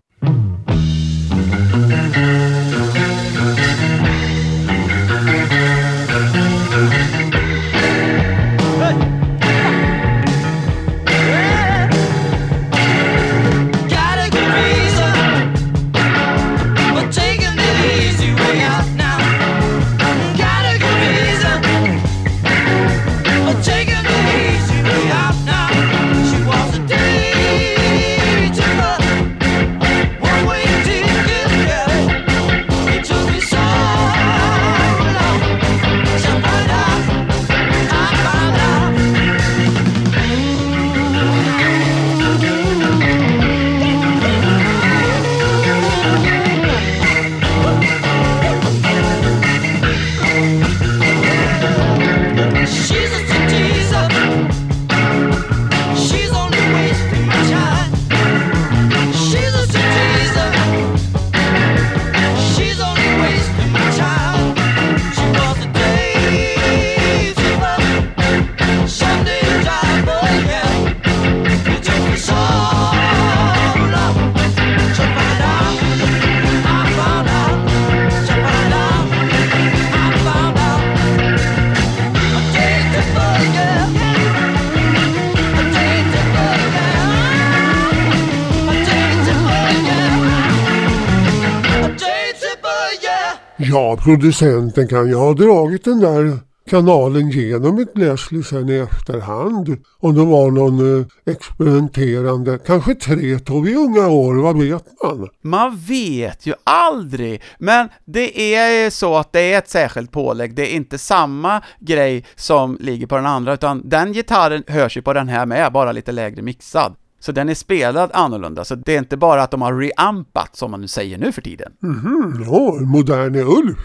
Producenten kan ju ha dragit den där kanalen genom ett Leslie sen i efterhand. Om det var någon eh, experimenterande, kanske Tretow i unga år, vad vet man? Man vet ju aldrig, men det är så att det är ett särskilt pålägg, det är inte samma grej som ligger på den andra, utan den gitarren hörs ju på den här med, bara lite lägre mixad. Så den är spelad annorlunda, så det är inte bara att de har reampat, som man nu säger nu för tiden. Mhm, ja, moderne Ulf.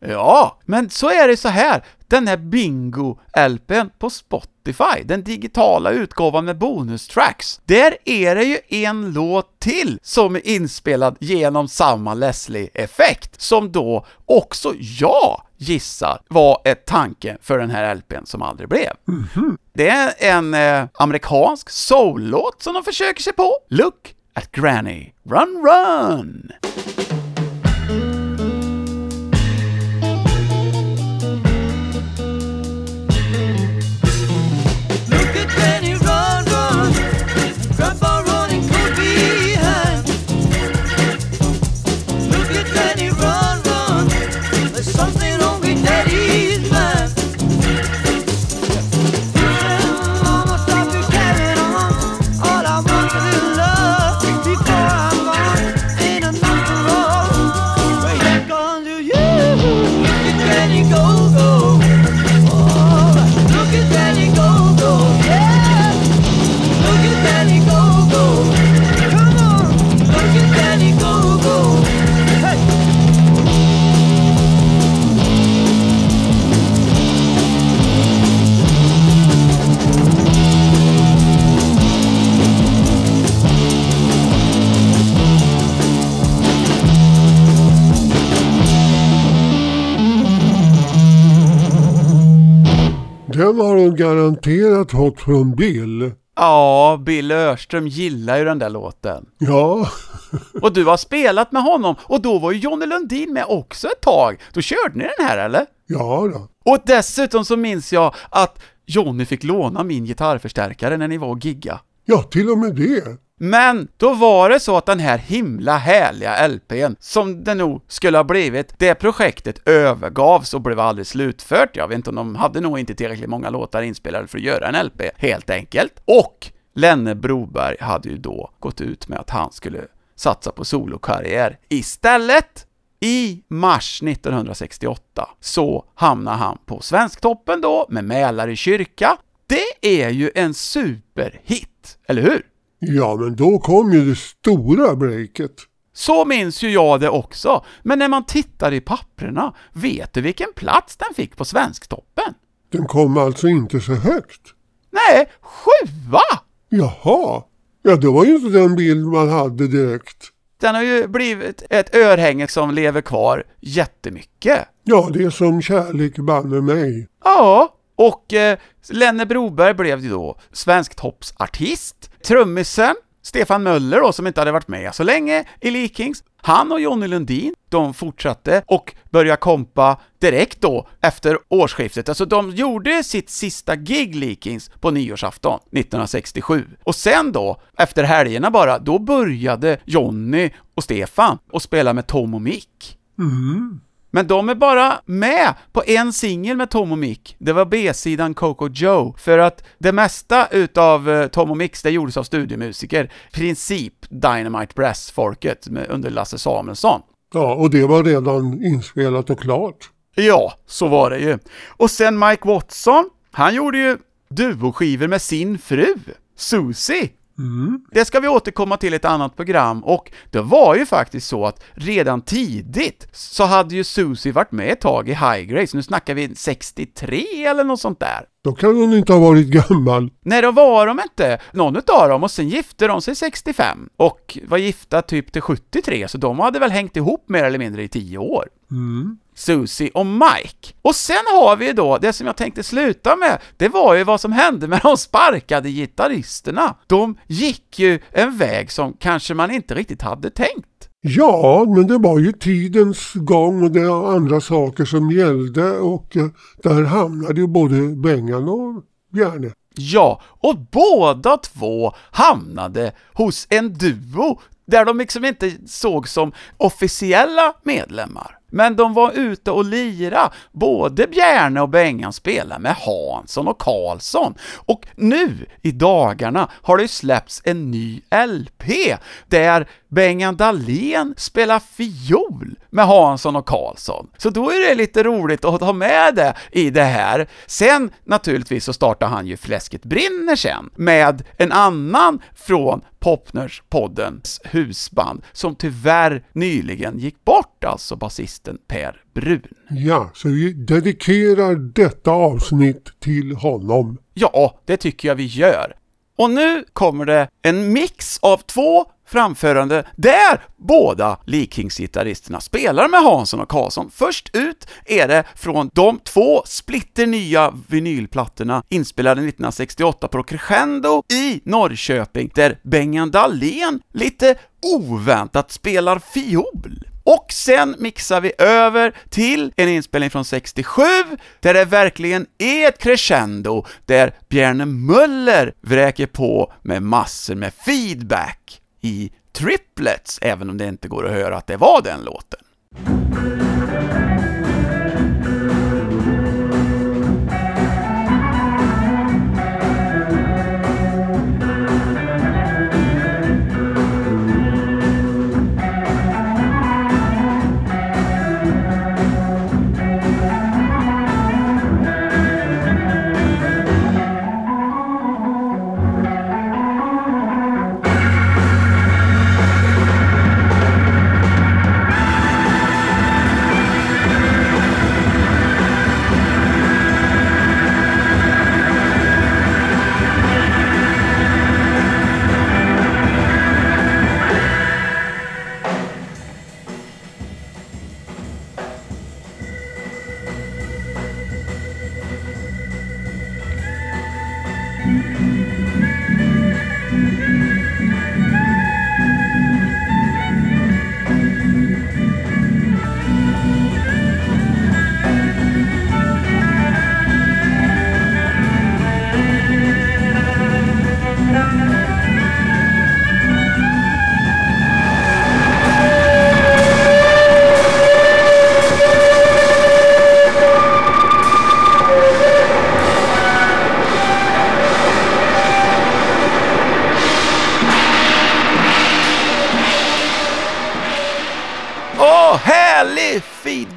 Ja, men så är det så här. Den här Bingo-LPn på Spotify, den digitala utgåvan med bonustracks, där är det ju en låt till som är inspelad genom samma Leslie-effekt, som då också jag gissar var ett tanke för den här LPn som aldrig blev. Det är en eh, amerikansk soul-låt som de försöker sig på. Look at Granny, run run! Den har hon garanterat fått från Bill. Ja, Bill Örström gillar ju den där låten. Ja, Och du har spelat med honom, och då var ju Johnny Lundin med också ett tag. Då körde ni den här eller? ja då. Och dessutom så minns jag att Johnny fick låna min gitarrförstärkare när ni var och gigga. Ja, till och med det. Men då var det så att den här himla härliga LPn, som det nog skulle ha blivit, det projektet övergavs och blev aldrig slutfört. Jag vet inte om de hade nog inte tillräckligt många låtar inspelade för att göra en LP, helt enkelt. Och Lenne Broberg hade ju då gått ut med att han skulle satsa på solokarriär istället. I mars 1968 så hamnar han på Svensktoppen då med Mälare kyrka. Det är ju en superhit, eller hur? Ja, men då kom ju det stora breaket. Så minns ju jag det också, men när man tittar i papprena, vet du vilken plats den fick på Svensktoppen? Den kom alltså inte så högt. Nej, sjua! Jaha. Ja, det var ju inte den bild man hade direkt. Den har ju blivit ett örhänge som lever kvar jättemycket. Ja, det är som kärlek banne mig. Ja, och eh, Lenne Broberg blev ju då Svensktoppsartist. Trummisen, Stefan Möller då, som inte hade varit med så länge i Likings, han och Jonny Lundin, de fortsatte och började kompa direkt då efter årsskiftet. Alltså de gjorde sitt sista gig Likings på nyårsafton 1967. Och sen då, efter helgerna bara, då började Jonny och Stefan att spela med Tom och Mick. Mm. Men de är bara med på en singel med Tom och Mick. Det var B-sidan Coco Joe. För att det mesta utav eh, Tom och Mix, det gjordes av studiomusiker. Princip Dynamite Brass-folket under Lasse Samuelsson. Ja, och det var redan inspelat och klart. Ja, så var det ju. Och sen Mike Watson, han gjorde ju duoskivor med sin fru, Susie. Det ska vi återkomma till i ett annat program och det var ju faktiskt så att redan tidigt så hade ju Susie varit med ett tag i High Grace, nu snackar vi 63 eller något sånt där. Då kan hon inte ha varit gammal. Nej, då var de inte, någon utav dem, och sen gifte de sig 65 och var gifta typ till 73, så de hade väl hängt ihop mer eller mindre i 10 år. Susie och Mike. Och sen har vi då, det som jag tänkte sluta med, det var ju vad som hände med de sparkade gitarristerna. De gick ju en väg som kanske man inte riktigt hade tänkt. Ja, men det var ju tidens gång och det var andra saker som gällde och eh, där hamnade ju både Bengan och Bjarne. Ja, och båda två hamnade hos en duo där de liksom inte såg som officiella medlemmar. Men de var ute och lira. Både Bjärne och Bengan spelade med Hansson och Karlsson. Och nu i dagarna har det släppts en ny LP där Bengan Dahlén spelar fiol med Hansson och Karlsson. Så då är det lite roligt att ha med det i det här. Sen naturligtvis så startar han ju Fläsket brinner sen med en annan från Popners-poddens husband som tyvärr nyligen gick bort, alltså basisten Per Brun. Ja, så vi dedikerar detta avsnitt till honom. Ja, det tycker jag vi gör. Och nu kommer det en mix av två framförande där båda Likings-gitarristerna spelar med Hansson och Karlsson. Först ut är det från de två splitternya vinylplattorna inspelade 1968 på Crescendo i Norrköping, där Bengan Dahlén lite oväntat spelar fiol. Och sen mixar vi över till en inspelning från 67, där det verkligen är ett crescendo, där Bjärne Möller vräker på med massor med feedback i triplets, även om det inte går att höra att det var den låten.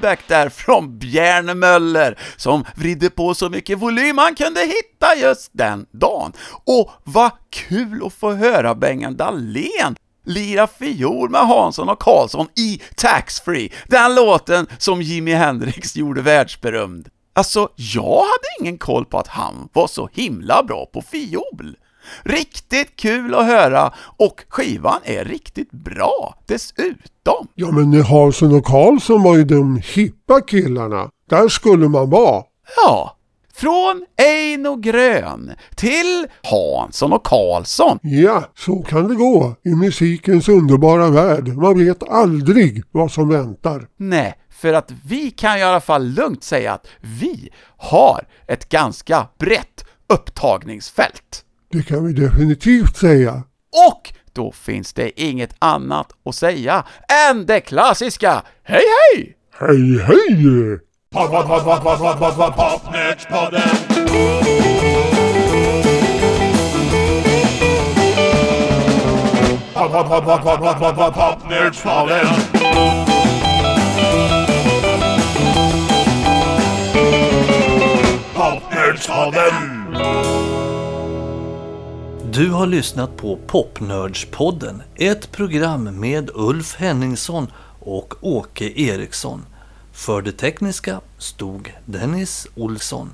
Feedback där från Bjärne Möller, som vridde på så mycket volym han kunde hitta just den dagen. Och vad kul att få höra Bengan Dahlén lira fiol med Hansson och Karlsson i Tax Free, den låten som Jimi Hendrix gjorde världsberömd. Alltså, jag hade ingen koll på att han var så himla bra på fiol. Riktigt kul att höra och skivan är riktigt bra dessutom. Ja men Hansson och Karlsson var ju de hippa killarna. Där skulle man vara. Ja, från Eino Grön till Hansson och Karlsson. Ja, så kan det gå i musikens underbara värld. Man vet aldrig vad som väntar. Nej, för att vi kan i alla fall lugnt säga att vi har ett ganska brett upptagningsfält. Det kan vi definitivt säga. Och då finns det inget annat att säga än det klassiska Hej hej! Hej hej! Pod, pod, pod, pod, pod, pod, pod, pod, Popnerdspodden. Pod, pod, du har lyssnat på Popnördspodden, ett program med Ulf Henningsson och Åke Eriksson. För det tekniska stod Dennis Olsson.